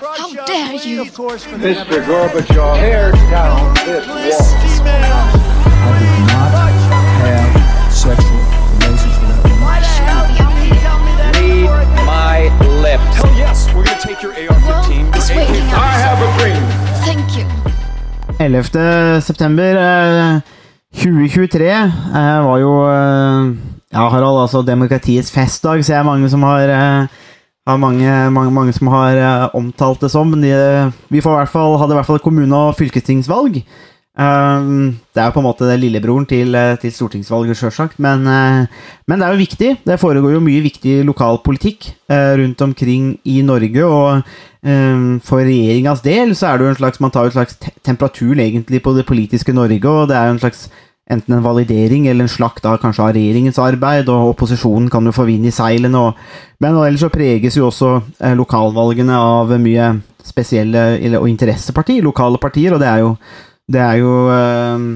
How dare you? Mr. Gorbachev, tear down this wall. I did not have sexual relations with that woman. Read my lips. Hell yes, we're gonna take your AR-15. Well, it's your waiting AK. out. I have a dream. Thank you. 11. september eh, 2023 eh, var jo eh, Ja, Harald, altså demokratiets festdag, så jeg er mange som har eh, har mange, mange, mange som har eh, omtalt det som. Men de, vi får i hvert fall, hadde i hvert fall kommune- og fylkestingsvalg. Um, det er jo på en måte det lillebroren til, eh, til stortingsvalget, sjølsagt. Men, uh, men det er jo viktig. Det foregår jo mye viktig lokalpolitikk uh, rundt omkring i Norge. Og um, for regjeringas del så er det jo en slags Man tar jo en slags temperatur egentlig på det politiske Norge, og det er jo en slags enten en validering eller en slakt av kanskje av regjeringens arbeid, og opposisjonen kan jo få vind i seilene. Og, men ellers så preges jo også eh, lokalvalgene av mye spesielle eller, og interessepartier, lokale partier, og det er jo, det er jo, eh,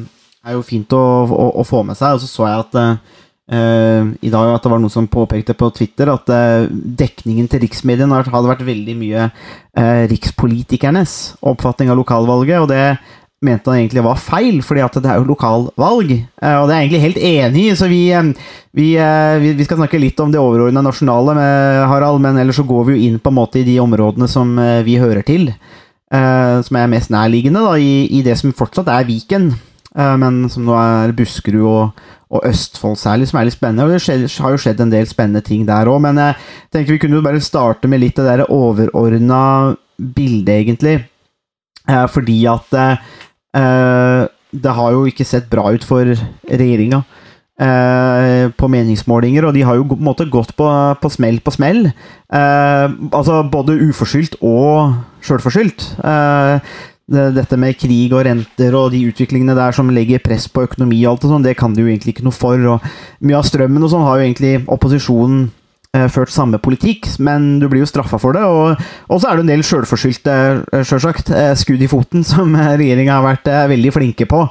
er jo fint å, å, å få med seg. Og så så jeg at eh, i dag at det var noen som påpekte på Twitter at eh, dekningen til riksmediene hadde vært veldig mye eh, rikspolitikernes oppfatning av lokalvalget, og det mente han egentlig var feil, fordi at det er jo lokalvalg. eh, Og det er jeg egentlig helt enig i, så vi, eh, vi, eh, vi, vi skal snakke litt om det overordnede nasjonale, med Harald, men ellers så går vi jo inn på en måte i de områdene som vi hører til. Som er mest nærliggende da, i, i det som fortsatt er Viken, men som nå er Buskerud og, og Østfold særlig, som er litt spennende. Og det har jo skjedd en del spennende ting der òg, men jeg tenker vi kunne jo bare starte med litt det der overordna bildet, egentlig. Fordi at det har jo ikke sett bra ut for regjeringa eh, på meningsmålinger, og de har jo på en måte gått på, på smell på smell. Eh, altså både uforskyldt og sjølforskyldt. Eh, dette med krig og renter og de utviklingene der som legger press på økonomi og alt og sånn, det kan de jo egentlig ikke noe for. Og mye av strømmen og sånn har jo egentlig opposisjonen eh, ført samme politikk, men du blir jo straffa for det. Og, så er det en del sjølforskyldte, eh, sjølsagt, eh, skudd i foten, som regjeringa har vært eh, veldig flinke på.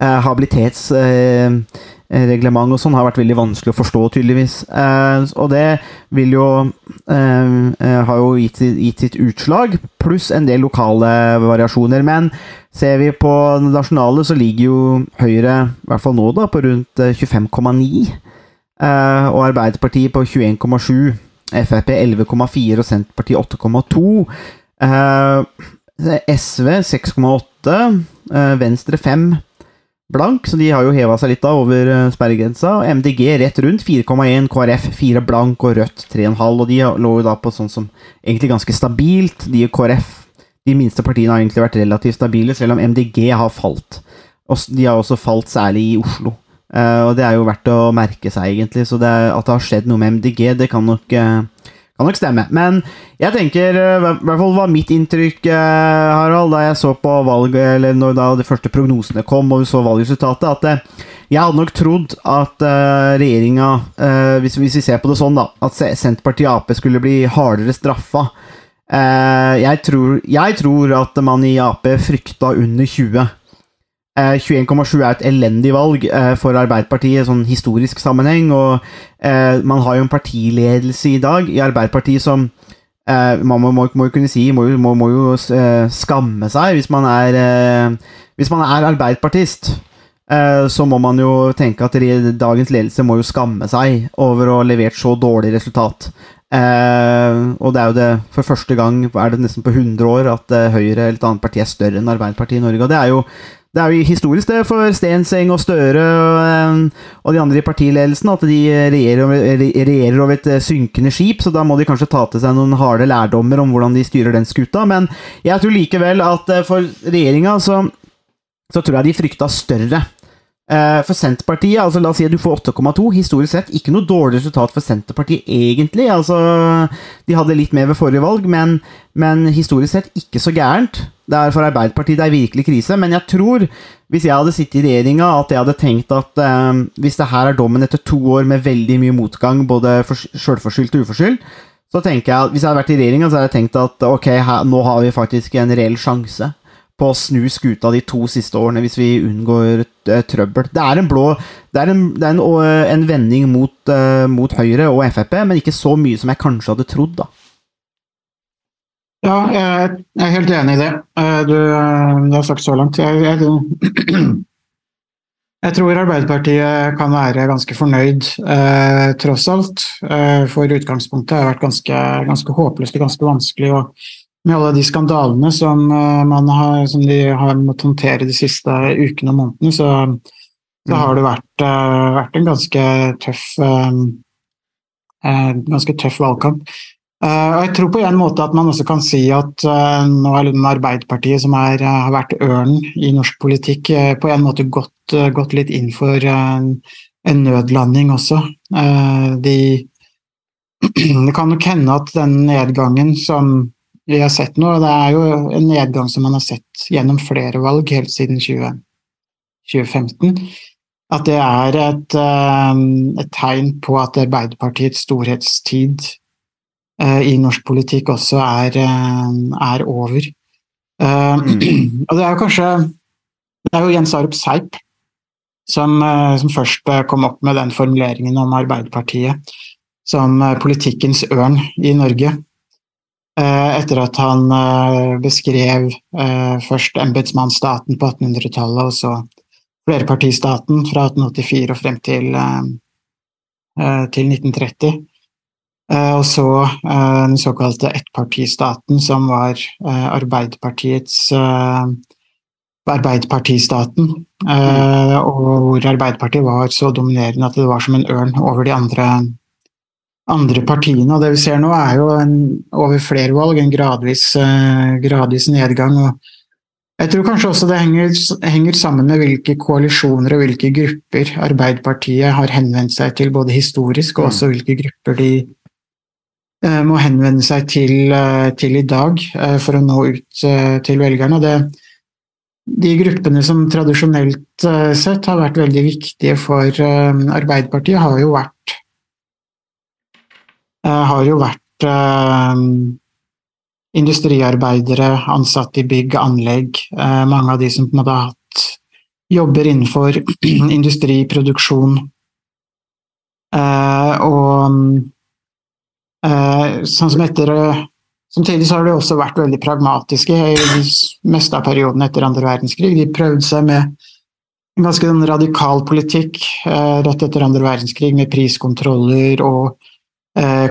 Eh, Habilitetsreglement og sånn har vært veldig vanskelig å forstå, tydeligvis. Eh, Og det vil jo eh, eh, har jo gitt, gitt sitt utslag, pluss en del lokale variasjoner. Men ser vi på det nasjonale, så ligger jo Høyre, i hvert fall nå, da, på rundt eh, 25,9. Eh, og Arbeiderpartiet på 21,7. Frp 11,4 og Senterpartiet 8,2. Eh, SV 6,8. eh, Venstre 5 blank, så de har jo heva seg litt da over eh, sperregrensa. MDG rett rundt 4,1, KrF 4 blank og Rødt 3,5. Og de lå jo da på sånn som egentlig ganske stabilt. De og KrF, de minste partiene, har egentlig vært relativt stabile, selv om MDG har falt. Og de har også falt særlig i Oslo. Eh, og det er jo verdt å merke seg, egentlig. Så det at det har skjedd noe med MDG, det kan nok, uh, kan nok stemme. Men jeg tenker, eh, i hvert fall var mitt inntrykk, Harald, da jeg så på valget, eller når da de første prognosene kom, og vi så valgresultatet, at jeg hadde nok trodd at uh, regjeringa, hvis, hvis vi ser på det sånn, da, at Senterpartiet Ap skulle bli hardere straffa. Jeg, tror, jeg tror at man i Ap frykta under 20. Eh, 21,7 er et elendig valg eh, for Arbeiderpartiet sånn historisk sammenheng. Og eh, man har jo en partiledelse i dag i Arbeiderpartiet som eh, man må, må, må kunne si må, må, jo eh, skamme seg hvis man er, eh, hvis man er arbeiderpartist. Eh, så må man jo tenke at dagens ledelse må jo skamme seg over å ha levert så dårlig resultat. Eh, og det er jo det for første gang er det nesten på 100 år at eh, Høyre eller et annet parti er større enn Arbeiderpartiet i Norge. Og det er jo, det er jo historisk det for Stenseng og Støre og, eh, og de andre i partiledelsen at de regjerer, over- regjerer over et synkende skip, så da må de kanskje ta til seg noen harde lærdommer om hvordan de styrer den skuta. Men jeg tror likevel at for regjeringa så, så tror jeg de frykta større. Eh, For Senterpartiet, altså la oss si at du får 8,2, historisk sett ikke noe dårlig resultat for Senterpartiet egentlig. altså De hadde litt mer ved forrige valg, men, men historisk sett ikke så gærent. Det er For Arbeiderpartiet det er virkelig krise, men jeg tror, hvis jeg hadde sittet i regjeringa, at jeg hadde tenkt at eh, hvis det her er dommen etter to år med veldig mye motgang, både for- sjølforskyldt og uforskyldt, så tenker jeg at hvis jeg hadde vært i regjeringa, så hadde jeg tenkt at ok, her, nå har vi faktisk en reell sjanse på å snu skuta de to siste årene hvis vi unngår eh, trøbbel. Det er en blå Det er en, det er en, en vending mot, uh, mot Høyre og Frp, men ikke så mye som jeg kanskje hadde trodd, da. Ja, jeg jeg er helt enig i det. Eh, Du, eh, du har sagt så langt. Jeg, jeg, jeg tror Arbeiderpartiet kan være ganske fornøyd, eh, tross alt. Eh, for utgangspunktet har vært ganske, ganske håpløst og ganske vanskelig. Og med alle de skandalene som, eh, man har, som de har måttet håndtere de siste ukene og månedene, så, så har det vært, eh, vært en ganske tøff, eh, ganske tøff valgkamp. Og jeg tror på en måte at man også kan si at nå er liksom Arbeiderpartiet, som er, har vært ørnen i norsk politikk, på en måte gått, gått litt inn for eh, en nødlanding også. De, det kan nok hende at den nedgangen som vi har sett nå, det er jo en nedgang som man har sett gjennom flere valg helt siden 20, 2015, at det er et, eh, et tegn på at Arbeiderpartiets storhetstid eh, i norsk politikk også er, eh, er over. Og det er jo kanskje Det er jo Jens Arup Seip som, som først kom opp med den formuleringen om Arbeiderpartiet som politikkens ørn i Norge. Eh, Etter at han eh, beskrev eh, først embetsmannsstaten på 1800-tallet, og så flerpartistaten fra 1884 og frem til, til 1930. Eh, Og så den såkalte ettpartistaten, som var Arbeiderpartiets Arbeiderpartistaten, og hvor Arbeiderpartiet var så dominerende at det var som en ørn over de andre, andre partiene. Og det vi ser nå, er jo en, over flere valg en gradvis, eh, gradvis nedgang. og jeg tror kanskje også det henger, henger sammen med hvilke koalisjoner og hvilke grupper Arbeiderpartiet har henvendt seg til, både historisk og også hvilke grupper de eh, må henvende seg til, eh, til i dag eh, for å nå ut eh, til velgerne. Og det, de gruppene som tradisjonelt sett har vært veldig viktige for Arbeiderpartiet, har jo vært har jo vært eh, industriarbeidere, ansatte i bygg, anlegg, eh, mange av de som på en måte har hatt jobber innenfor industriproduksjon. Eh, og eh, sånn som etter eh, Samtidig så har de også vært veldig pragmatiske i meste av perioden etter andre verdenskrig. De prøvde seg med en ganske sånn radikal politikk eh, rett etter andre verdenskrig, med priskontroller og eh,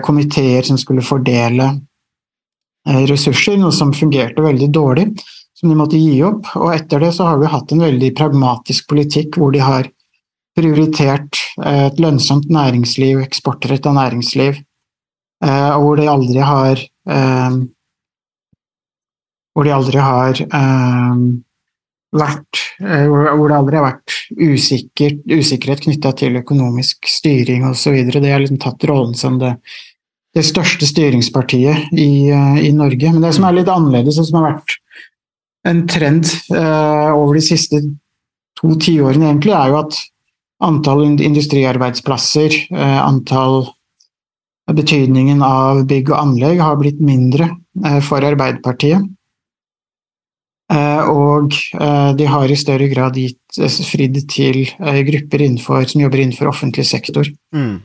komiteer som skulle fordele eh, ressurser, noe som fungerte veldig dårlig, som de måtte gi opp. Og etter det så har vi hatt en veldig pragmatisk politikk hvor de har prioritert eh, et lønnsomt næringsliv, eksportretta næringsliv, eh, og hvor de aldri har eh, hvor de aldri har eh, vært eh, hvor det aldri har vært usikker, usikkerhet knytta til økonomisk styring osv. Det har liksom tatt rollen som det, det største styringspartiet i, eh, i Norge. Men det som er litt annerledes, og som har vært en trend eh, over de siste to tiårene, egentlig, er jo at antall industriarbeidsplasser, eh, antall Betydningen av bygg og anlegg har blitt mindre eh, for Arbeiderpartiet. Eh, Og eh, de har i større grad gitt eh, fridd til grupper innenfor, som jobber innenfor offentlig sektor. Mm.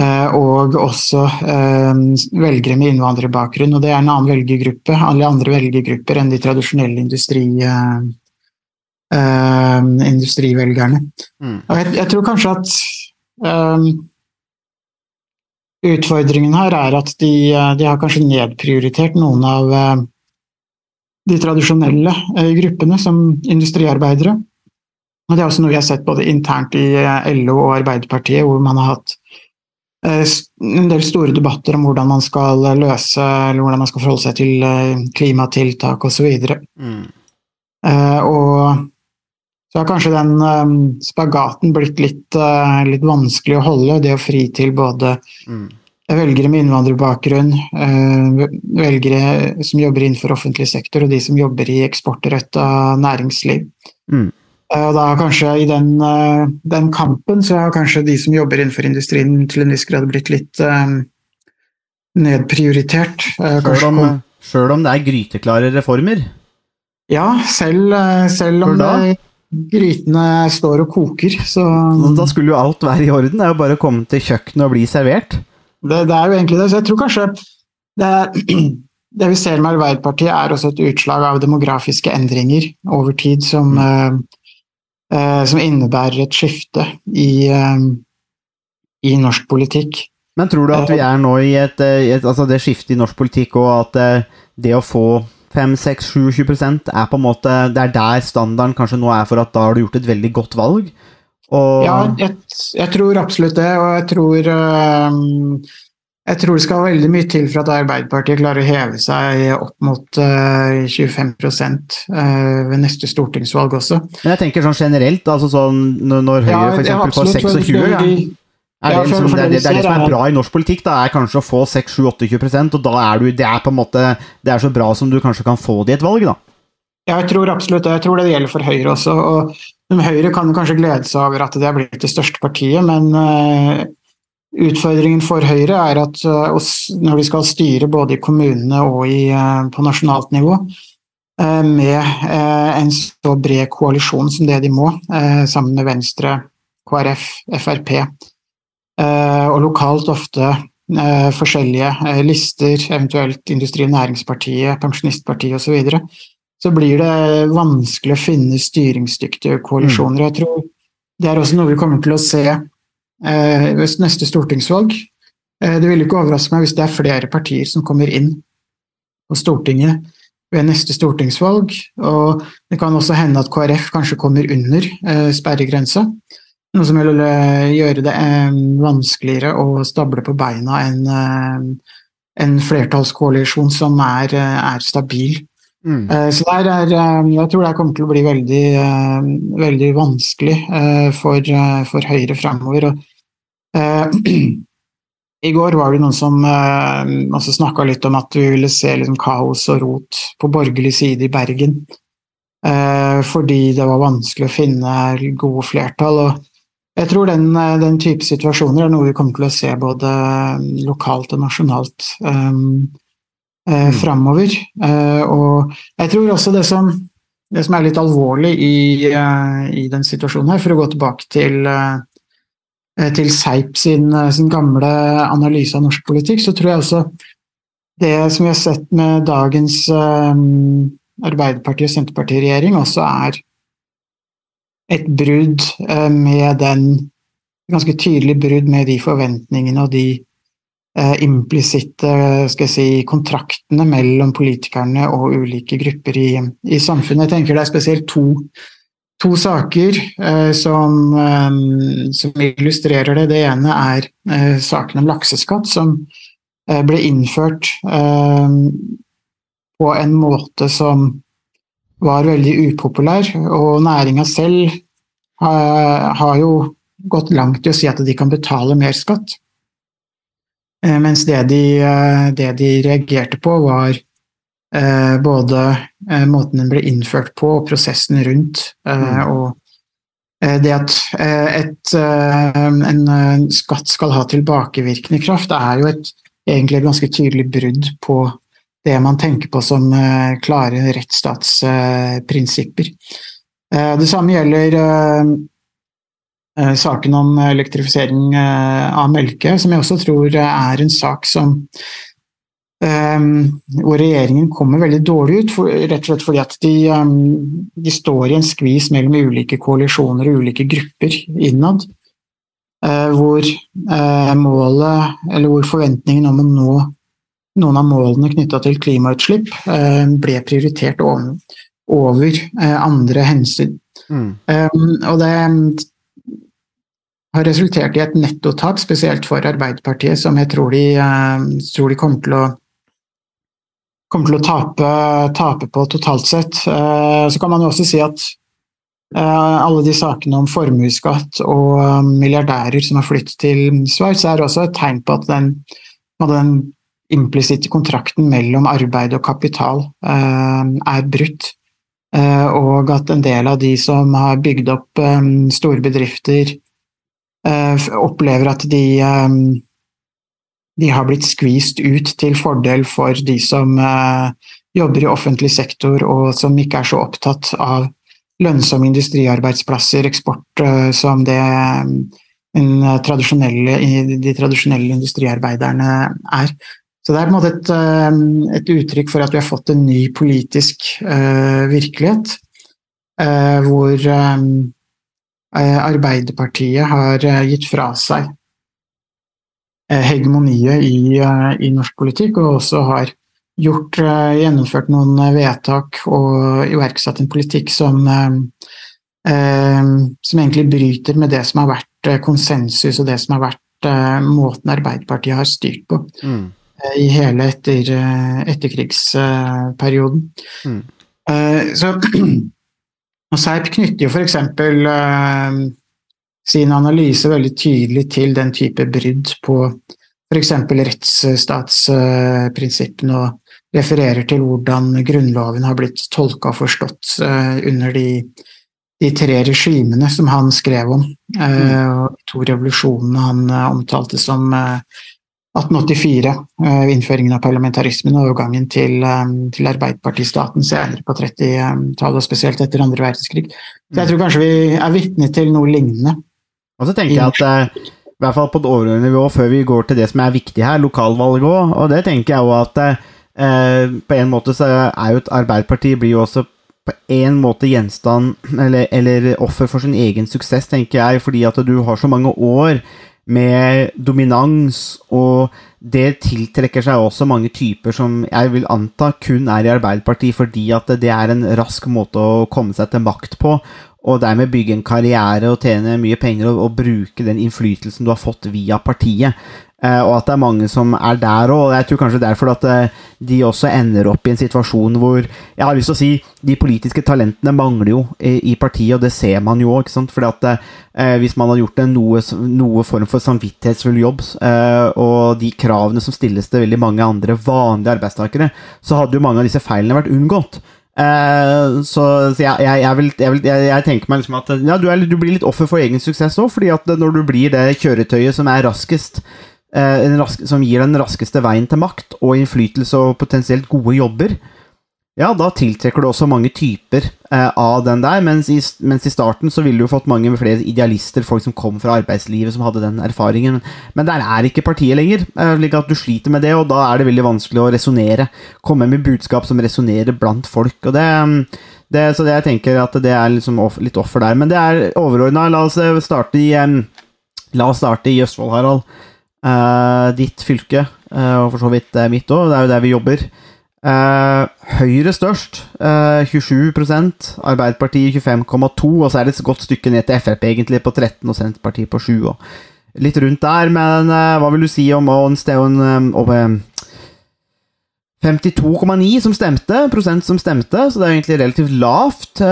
Og også velgere med innvandrerbakgrunn. Og det er en annen velgergruppe, alle andre velgergrupper enn de tradisjonelle industri, industrivelgerne. Mm. Og jeg, jeg tror kanskje at um, utfordringen her er at de, de har kanskje nedprioritert noen av de tradisjonelle eh, gruppene som industriarbeidere. Og det er også noe vi har sett både internt i eh, LO og Arbeiderpartiet, hvor man har hatt eh, en del store debatter om hvordan man skal løse, eller hvordan man skal forholde seg til klimatiltak osv. Mm. Eh, og så har kanskje den spagaten blitt litt, litt vanskelig å holde, det å fri til både Mm. Velgere med innvandrerbakgrunn, eh, velgere som jobber innenfor offentlig sektor, og de som jobber i eksportretta næringsliv. Mm. Eh, Og da kanskje i den, eh, den kampen så har kanskje de som jobber innenfor industrien til en viss grad blitt litt um, nedprioritert. Sjøl om, selv om det er gryteklare reformer. Ja, selv, selv om det, grytene står og koker, så Da skulle jo alt være i orden. Det er jo bare å komme til kjøkkenet og bli servert. Det, det er jo egentlig det. Så jeg tror kanskje det det vi ser med Arbeiderpartiet, er også et utslag av demografiske endringer over tid som, eh, uh, som innebærer et skifte i, uh, i norsk politikk. Men tror du at vi er nå i et, et altså det skiftet i norsk politikk, og at det å få 5-6-7-20 er på en måte Det er der standarden kanskje nå er for at da har du gjort et veldig godt valg? Og, Ja, jeg, jeg tror absolutt det, og jeg tror øhm, jeg tror det skal veldig mye til for at Arbeiderpartiet klarer å heve seg opp mot øh, 25% øh, ved neste stortingsvalg også. Men jeg tenker sånn generelt, altså sånn når Høyre Ja, eksempel får 26, ja, de- er det, liksom, det, er det er det som er bra i norsk politikk, da, er kanskje å få 6-7-28% og da er du Det er på en måte Det er så bra som du kanskje kan få det i et valg, da. Ja, jeg tror absolutt det. Jeg tror det gjelder for Høyre også. og Høyre kan kanskje glede seg over at det er blitt det største partiet, men øh, utfordringen for Høyre er at øh, når de skal styre både i kommunene og øh, på nasjonalt nivå, med en så bred koalisjon som det de må, sammen med Venstre, KrF, Frp, og lokalt ofte forskjellige lister, eventuelt Industri- og Næringspartiet, Pensjonistpartiet osv., så, blir det vanskelig å finne styringsdyktige koalisjoner. Jeg tror det er også noe vi kommer til å se eh, ved neste stortingsvalg. Eh, det vil ikke overraske meg hvis det er flere partier som kommer inn på Stortinget ved neste stortingsvalg. Og det kan også hende at KrF kanskje kommer under eh, sperregrensa. Noe som vil eh, gjøre det eh, vanskeligere å stable på beina enn eh, en flertallskoalisjon som er, eh, er stabil. Mm. Eh, Så der er, eh, jeg tror det kommer til å bli veldig, eh, veldig vanskelig for, for Høyre fremover. Og, I går var det noen som eh, snakka litt om at vi ville se liksom, kaos og rot på borgerlig side i Bergen. eh, Fordi det var vanskelig å finne gode flertall. og jeg tror den, den type situasjoner er noe vi kommer til å se både lokalt og nasjonalt. Um, eh, framover. Eh, og jeg tror også det som, det som er litt alvorlig i, eh, i den situasjonen her, for å gå tilbake til, eh, til Seip sin, eh, sin gamle analyse av norsk politikk, så tror jeg også det som vi har sett med dagens eh, Arbeiderparti- og Senterparti-regjering, også er et brudd eh, med den Ganske tydelig brudd med de forventningene og de eh, implisitte skal jeg si, kontraktene mellom politikerne og ulike grupper i, i samfunnet. Jeg tenker det er spesielt to, to saker eh, som, eh, som illustrerer det. Det ene er eh, saken om lakseskatt, som eh, ble innført eh, på en måte som var veldig upopulær, og næringa selv har jo gått langt i å si at de kan betale mer skatt. Eh, Mens det de, eh, det de reagerte på, var eh, både måten den ble innført på, og prosessen rundt. Mm. Og det at et, en skatt skal ha tilbakevirkende kraft, er jo et, egentlig et ganske tydelig brudd på det man tenker på som klare rettsstatsprinsipper. Det samme gjelder saken om elektrifisering eh, av Melke, som jeg også tror er en sak som Um, hvor regjeringen kommer veldig dårlig ut, for, rett og slett fordi at de, um, de står i en skvis mellom ulike koalisjoner og ulike grupper innad. Uh, Hvor uh, målet, eller hvor forventningen om å nå noen av målene knytta til klimautslipp uh, ble prioritert over, over eh, andre hensyn. Mm. Um, og det har resultert i et nettotap, spesielt for Arbeiderpartiet, som jeg tror de, um, tror de kommer til å kommer til å tape, tape på totalt sett. Uh, så kan man jo også si at uh, alle de sakene om formuesskatt og milliardærer som har flyttet til Sveits, er også et tegn på at den, den implisitte kontrakten mellom arbeid og kapital er brutt. Eh, og at en del av de som har bygd opp store bedrifter, eh, opplever at de, um, de har blitt skvist ut til fordel for de som eh, jobber i offentlig sektor og som ikke er så opptatt av lønnsomme industriarbeidsplasser, eksport, eh, som det um, tradisjonelle, de tradisjonelle industriarbeiderne er. Så det er på en måte et, eh, et uttrykk for at vi har fått en ny politisk uh, virkelighet, uh, hvor eh, eh, Arbeiderpartiet har eh, gitt fra seg eh, hegemoniet i, eh, i norsk politikk, og også har gjort, eh, gjennomført noen eh, vedtak og iverksatt en politikk som, eh, eh, som egentlig bryter med det som har vært eh, konsensus og det som har vært eh, måten Arbeiderpartiet har styrt på Mm. eh, i hele etter, eh, etterkrigsperioden. Mm. Eh, Så, og Serp knytter jo f.eks. Eh, sin analyse veldig tydelig til den type brudd på f.eks. rettsstatsprinsippene, og refererer til hvordan Grunnloven har blitt tolka og forstått eh, under de, de tre regimene som han skrev om. eh, og to revolusjonene han eh, omtalte som eh, 1884, eh, innføringen av parlamentarismen og overgangen til, eh, til Arbeiderpartistaten senere på 30-tallet, spesielt etter andre verdenskrig. Så jeg tror kanskje vi er vitne til noe lignende. Og så tenker jeg at eh, i hvert fall på et overordnet nivå, før vi går til det som er viktig her, lokalvalg òg, og det tenker jeg òg at eh, på en måte så er jo et Arbeiderparti blir jo også på en måte gjenstand, eller, eller offer for sin egen suksess, tenker jeg, fordi at du har så mange år med dominans, og det tiltrekker seg også mange typer som jeg vil anta kun er i Arbeiderpartiet, fordi at det er en rask måte å komme seg til makt på, og dermed bygge en karriere og tjene mye penger og, og bruke den innflytelsen du har fått via partiet. Eh, og at det er mange som er der òg. Jeg tror kanskje derfor at eh, de også ender opp i en situasjon hvor Jeg har lyst til å si de politiske talentene mangler jo i, partiet, og det ser man jo òg. Fordi at eh, hvis man har gjort en noe, noe form for samvittighetsfull jobb, og de kravene som stilles til veldig mange andre vanlige arbeidstakere, så hadde jo mange av disse feilene vært unngått. Eh, så, så jeg, jeg, jeg, vil, vil, jeg tenker meg liksom at ja, du, er, du blir litt offer for egen suksess òg, fordi at når du blir det kjøretøyet som er raskest eh, en rask, Som gir den raskeste veien til makt og innflytelse og potensielt gode jobber, ja, da tiltrekker du også mange typer eh, av den der. Mens i, mens i starten så ville du fått mange flere idealister, folk som kom fra arbeidslivet, som hadde den erfaringen. Men der er ikke partiet lenger, eh, slik at du sliter med det, og da er det veldig vanskelig å resonnere. Komme med budskap som resonnerer blant folk. og det, det, Så det jeg tenker at det er liksom off, litt offer der. Men det er overordna. La oss starte i eh, La oss starte i Østfold, Harald. Uh, ditt fylke, uh, og for så vidt uh, mitt òg. Det er jo der vi jobber. Høyre størst, uh, 27% Arbeiderpartiet 25,2 og så er det et godt stykke ned til Frp egentlig på 13 og Senterpartiet på 7. Og litt rundt der, men hva vil du si om Onsteon en, en, um, 52,9 som stemte, prosent som stemte, så det er egentlig relativt lavt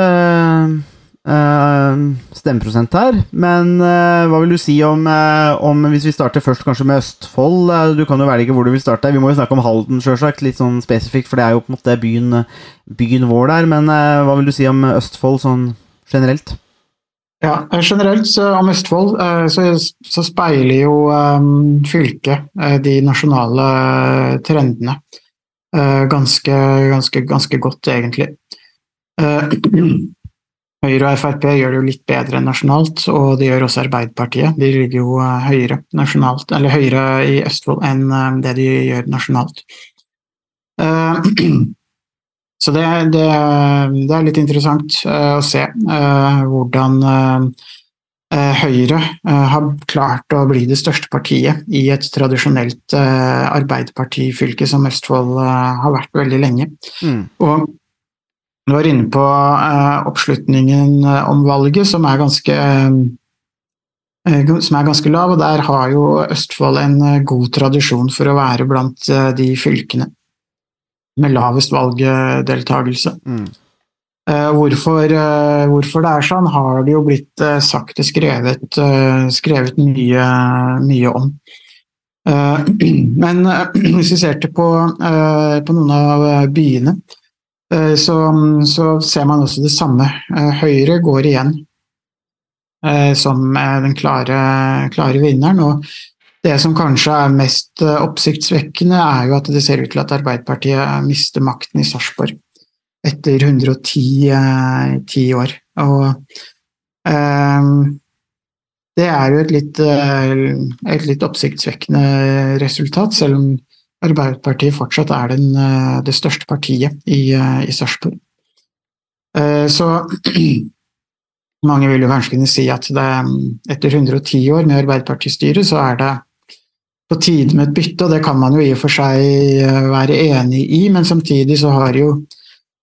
stemmeprosent her. Men hva vil du si om, om, Hvis vi starter først kanskje med Østfold Du kan jo velge hvor du vil starte. Vi må jo snakke om Halden, sjølsagt, litt sånn spesifikt, for det er jo på en måte byen, byen vår der. Men hva vil du si om Østfold sånn generelt? Ja, generelt så, om Østfold så, så speiler jo um, fylket de nasjonale trendene ganske, ganske, ganske godt, egentlig. Uh, Høyre og Frp gjør det jo litt bedre nasjonalt, og det gjør også Arbeiderpartiet. De ligger jo høyere nasjonalt, eller høyere i Østfold enn det de gjør nasjonalt. Så det, det, det er litt interessant å se hvordan Høyre har klart å bli det største partiet i et tradisjonelt arbeiderpartifylke som Østfold har vært veldig lenge. Mm. Og du var inne på uh, oppslutningen om valget, som er, ganske, uh, som er ganske lav. Og der har jo Østfold en god tradisjon for å være blant de fylkene med lavest valgdeltakelse. Mm. Hvorfor, hvorfor, det er sånn, har det jo blitt sagt og skrevet, skrevet mye, mye, om. Men hvis vi ser til på, på noen av byene, så, så, ser man også det samme. Høyre går igjen som den klare, klare, vinneren. Og det som kanskje er mest oppsiktsvekkende, er jo at det ser ut til at Arbeiderpartiet mister makten i Sarpsborg etter 110 år. Og um, det er jo et litt, et litt oppsiktsvekkende resultat, selv om Arbeiderpartiet fortsatt er den, eh, det største partiet i, eh, i Sarpsborg. Eh, Så mange vil jo kanskje kunne si at det, etter 110 år med Arbeiderpartistyret, så er det på tide med et bytte, og det kan man jo i og for seg være enig i, men samtidig så har jo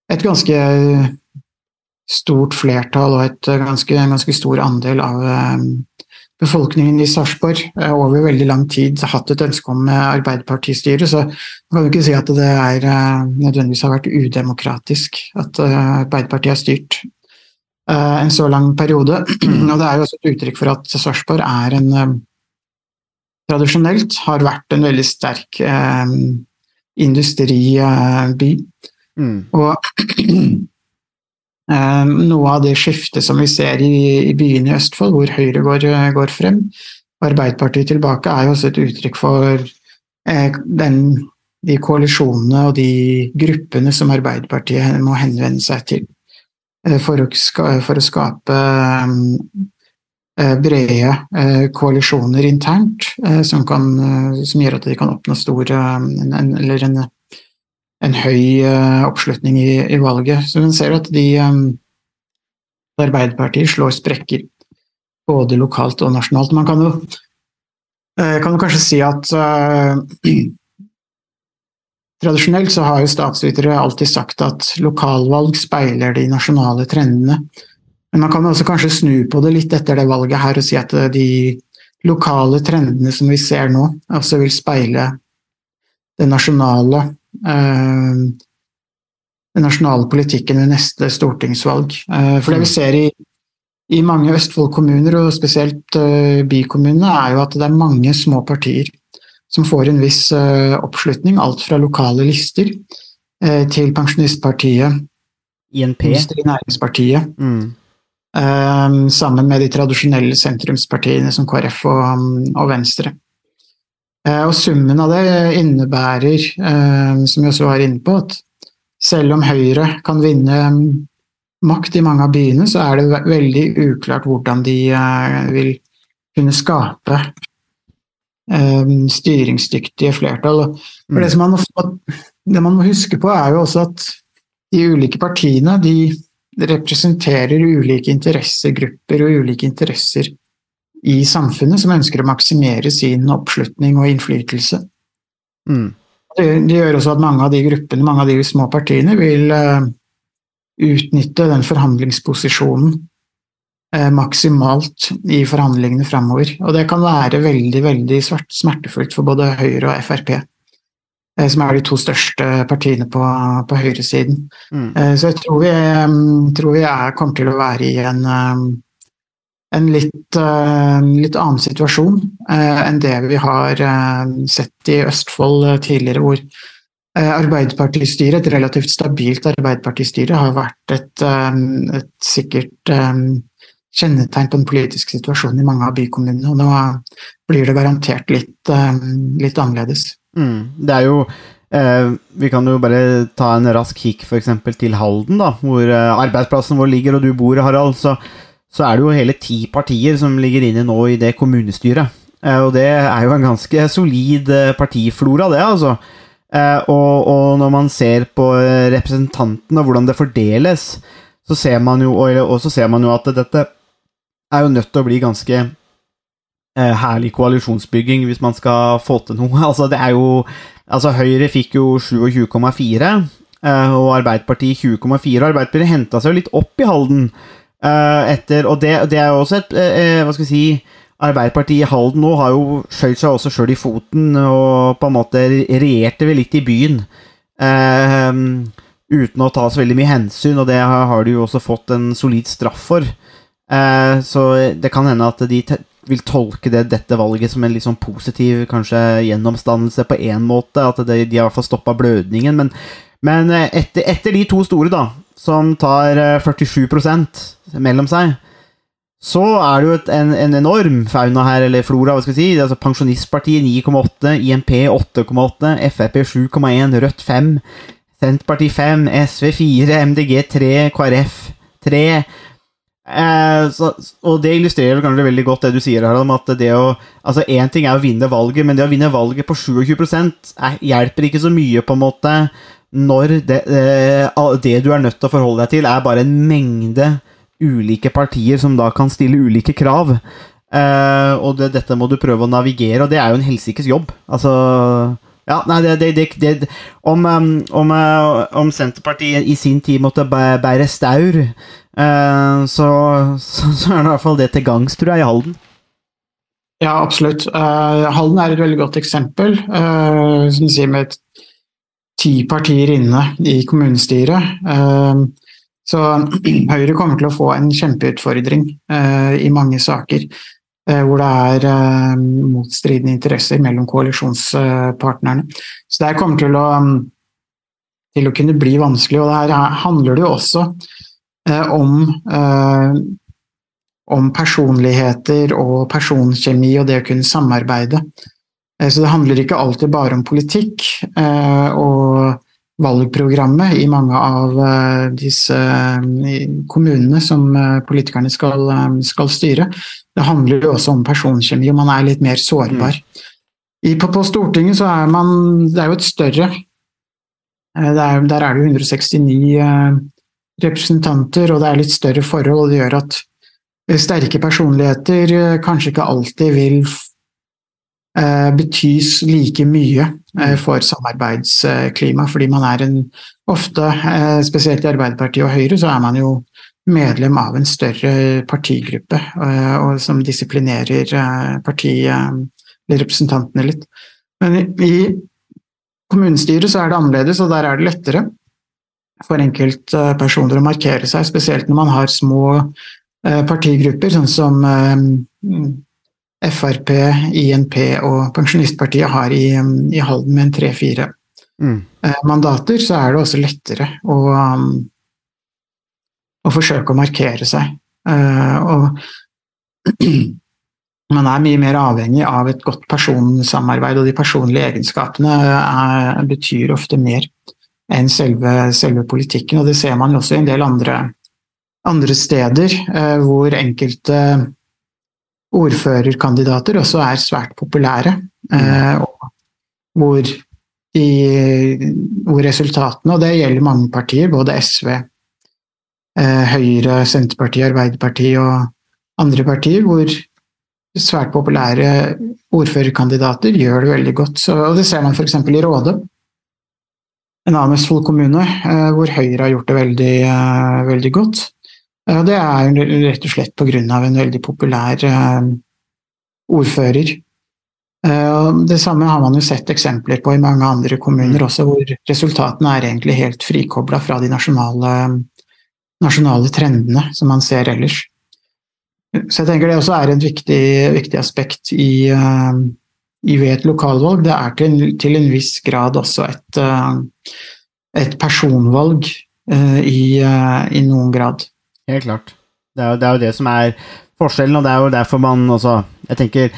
et ganske stort flertall og et ganske, ganske stor andel av befolkningen i Sarpsborg over veldig lang tid hatt et ønske om eh, Arbeiderpartistyre, så man kan jo ikke si at det er, eh, nødvendigvis har vært udemokratisk at eh, Arbeiderpartiet har styrt eh, en så lang periode. Og det er jo også et uttrykk for at Sarpsborg er en tradisjonelt har vært en veldig sterk industriby. Mm. Og noe av det skiftet som vi ser i, i byene i Østfold, hvor Høyre går, går frem, og Arbeiderpartiet tilbake, er jo også et uttrykk for eh, den, de koalisjonene og de gruppene som Arbeiderpartiet må henvende seg til eh, for å, for å skape eh, brede eh, koalisjoner internt eh, som, kan, eh, som gjør at de kan oppnå stor eh, en, eller en, en høy eh, oppslutning i, i valget. Så man ser at de um, Arbeiderpartiet slår sprekker både lokalt og nasjonalt. Man kan jo, uh, kan kanskje si at uh, Tradisjonelt så har jo statsvitere alltid sagt at lokalvalg speiler de nasjonale trendene. Men man kan også kanskje snu på det litt etter det valget her og si at de lokale trendene som vi ser nå, også vil speile det nasjonale den nasjonale politikken ved neste stortingsvalg. Eh, For det vi ser i, i mange Østfold-kommuner, og spesielt eh, bykommunene, er jo at det er mange små partier som får en viss eh, oppslutning. Alt fra lokale lister eh, til Pensjonistpartiet, INP. Næringspartiet. Mm. eh, sammen med de tradisjonelle sentrumspartiene som KrF og, og Venstre. Eh, og summen av det innebærer, eh, som vi også var inne på, at selv om Høyre kan vinne um, makt i mange av byene, så er det veldig uklart hvordan de eh, vil kunne skape styringsdyktige flertall. For det, som man ofte, det man må huske på, er jo også at de ulike partiene de representerer ulike interessegrupper og ulike interesser i samfunnet som ønsker å maksimere sin oppslutning og innflytelse. Mm. Det, det gjør også at mange av de gruppene, mange av de små partiene, vil uh, utnytte den forhandlingsposisjonen uh, maksimalt i forhandlingene framover. Og det kan være veldig, veldig svart, smertefullt for både Høyre og Frp, eh, som er de to største partiene på, på høyresiden. Mm. Så jeg tror vi, tror vi er, kommer til å være i en, en litt, eh, litt annen situasjon eh, enn det vi har eh, sett i Østfold tidligere, hvor Arbeiderpartistyret, et relativt stabilt Arbeiderpartistyre, har vært et, et sikkert kjennetegn på den politiske situasjonen i mange av bykommunene. Og nå blir det garantert litt, litt annerledes. Mm. Det er jo Vi kan jo bare ta en rask kikk eksempel til Halden, da, hvor arbeidsplassen vår ligger, og du bor, Harald. Så, så er det jo hele ti partier som ligger inne nå i det kommunestyret. Eh, og det er jo en ganske solid eh, partiflora, det, altså. Eh, og, og når man ser på representantene og hvordan det fordeles, så ser man jo, og, så ser man jo at dette er jo nødt til å bli ganske herlig koalisjonsbygging hvis man skal få til noe. Altså, det er jo Altså, Høyre fikk jo 27,4, eh, og Arbeiderpartiet 20,4. og Arbeiderpartiet henta seg jo litt opp i Halden etter Og det, det er jo også et eh, Hva skal vi si Arbeiderpartiet i Halden nå har jo skjøt seg også sjøl i foten og på en måte regjerte vel litt i byen. eh, uten å ta så veldig mye hensyn, og det har de jo også fått en solid straff for. Eh, så det kan hende at de vil tolke det, dette valget som en litt sånn positiv kanskje gjennomstandelse på én måte. At de, har i hvert stoppa blødningen. Men, men eh, etter, etter de to store, da, som tar eh, 47 mellom seg, så er det jo et, en, en enorm fauna her, eller flora, hva skal vi si. Altså Pensjonistpartiet 9,8, INP 8,8, Frp 7,1, Rødt 5, Senterpartiet 5, SV 4, MDG 3, KrF 3. Eh, så, og det illustrerer kanskje veldig godt det du sier her om at det å Altså, én ting er å vinne valget, men det å vinne valget på 27 er, hjelper ikke så mye, på en måte, når det, eh, det du er nødt til å forholde deg til, er bare en mengde ulike partier som da kan stille ulike krav. Eh, og det, dette må du prøve å navigere, og det er jo en helsikes jobb. Altså ja, nei, det, det, det, om, um, om, uh, om, Senterpartiet i sin tid måtte bære staur, uh, så, så, så, er det i hvert fall det til gangs, tror jeg, i Halden. Ja, absolutt. Uh, Halden er et veldig godt eksempel. Uh, som sier med ti partier inne i kommunestyret. Uh, så Høyre kommer til å få en kjempeutfordring i mange saker. Hvor det er motstridende interesser mellom koalisjonspartnerne. Så det kommer til å, til å kunne bli vanskelig. Og her handler det jo også om om personligheter og personkjemi og det å kunne samarbeide. Eh, så det handler ikke alltid bare om politikk eh, og valgprogrammet i mange av eh, disse kommunene som politikerne skal, skal styre. Det handler jo også om personkjemi, og man er litt mer sårbar. I, på, på, Stortinget så er man Det er jo et større er, Der er det jo 169 representanter, og det er litt større forhold. Det gjør at sterke personligheter kanskje ikke alltid vil betys like mye eh, for samarbeidsklima, fordi man er en ofte, spesielt i Arbeiderpartiet og Høyre, så er man jo medlem av en større partigruppe og som disiplinerer partirepresentantene litt. Men i kommunestyret så er det annerledes, og der er det lettere for enkeltpersoner å markere seg, spesielt når man har små Eh, partigrupper, sånn som eh, Frp, INP og Pensjonistpartiet har i, i Halden med en tre-fire mm. Eh, mandater, så er det også lettere å, å forsøke å markere seg. Og man er mye mer avhengig av et godt personsamarbeid, og de personlige egenskapene er, betyr ofte mer enn selve, selve, politikken. og Det ser man også i en del andre andre steder eh, hvor enkelte ordførerkandidater også er svært populære. Eh, hvor, i, hvor resultatene, og det gjelder mange partier, både SV, eh, Høyre, Senterpartiet, Arbeiderpartiet og andre partier, hvor svært populære ordførerkandidater gjør det veldig godt. Så, og det ser man f.eks. i Råde, en annen Østfold kommune, hvor Høyre har gjort det veldig, veldig godt. Det er rett og slett pga. en veldig populær eh, ordfører. Eh, det samme har man jo sett eksempler på i mange andre kommuner mm. også, hvor resultatene er egentlig helt frikobla fra de nasjonale, nasjonale, trendene som man ser ellers. Så jeg tenker det også er et viktig, viktig aspekt i, eh, i, ved et lokalvalg. Det er til, til en viss grad også et, et personvalg i, i noen grad. Helt klart. Det er, jo, det er, jo, det som er forskjellen, og det er jo derfor man også Jeg tenker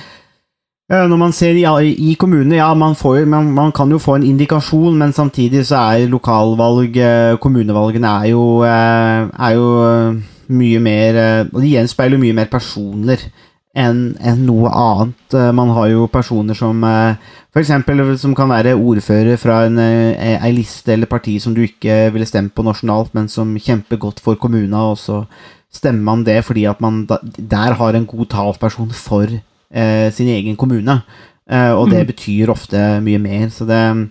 når man ser i, i kommunene, ja, man, får, man, man, kan jo få en indikasjon, men samtidig så er lokalvalg eh, Kommunevalgene er jo, eh, er jo eh, mye mer Og de gjenspeiler mye mer personer enn en noe annet. Man har jo personer som f.eks. som kan være ordfører fra en, ei liste eller parti som du ikke ville stemt på nasjonalt, men som kjemper godt for kommuna, og så stemmer man det fordi at man der har en god talsperson for eh, sin egen kommune. Eh, og det mm. betyr ofte mye mer. Så det,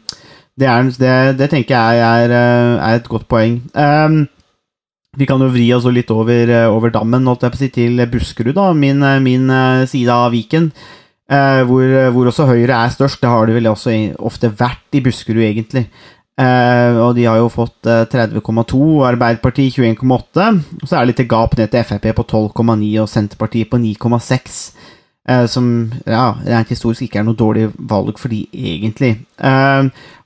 det, er, det, det tenker jeg er, er, et godt poeng. Um, vi kan jo vri oss litt over, over dammen si, til Buskerud, da, min, min side av Viken. Eh, hvor, hvor, også Høyre er størst. Det har de vel også ofte vært i Buskerud, egentlig. Eh, og de har jo fått uh, 30,2, Arbeiderpartiet 21,8. Og så er det litt gap ned til Frp på 12,9 og Senterpartiet på 9,6. Eh, som ja, rent historisk ikke er noe dårlig valg for de, egentlig.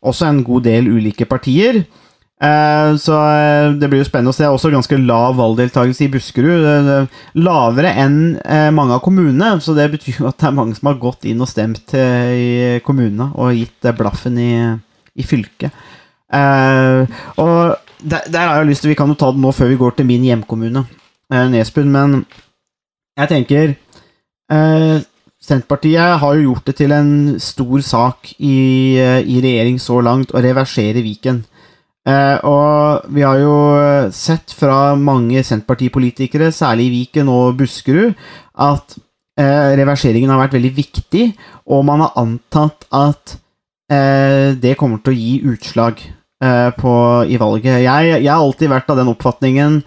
også en god del ulike partier. Så det blir jo spennende å se. Også ganske lav valgdeltakelse i Buskerud. Lavere enn mange av kommunene, så det betyr at det er mange som har gått inn og stemt i kommunene og gitt blaffen i, i fylket. Og der, der, har jeg lyst til Vi kan jo ta det nå før vi går til min hjemkommune. Nesbyen, men jeg tenker eh, Senterpartiet har jo gjort det til en stor sak i, eh, i regjering så langt å reversere Viken. Eh, og vi har jo sett fra mange Senterpartipolitikere, særlig i Viken og Buskerud, at eh, reverseringen har vært veldig viktig, og man har antatt at eh, det kommer til å gi utslag eh, på, i valget. Jeg, jeg har alltid vært av den oppfatningen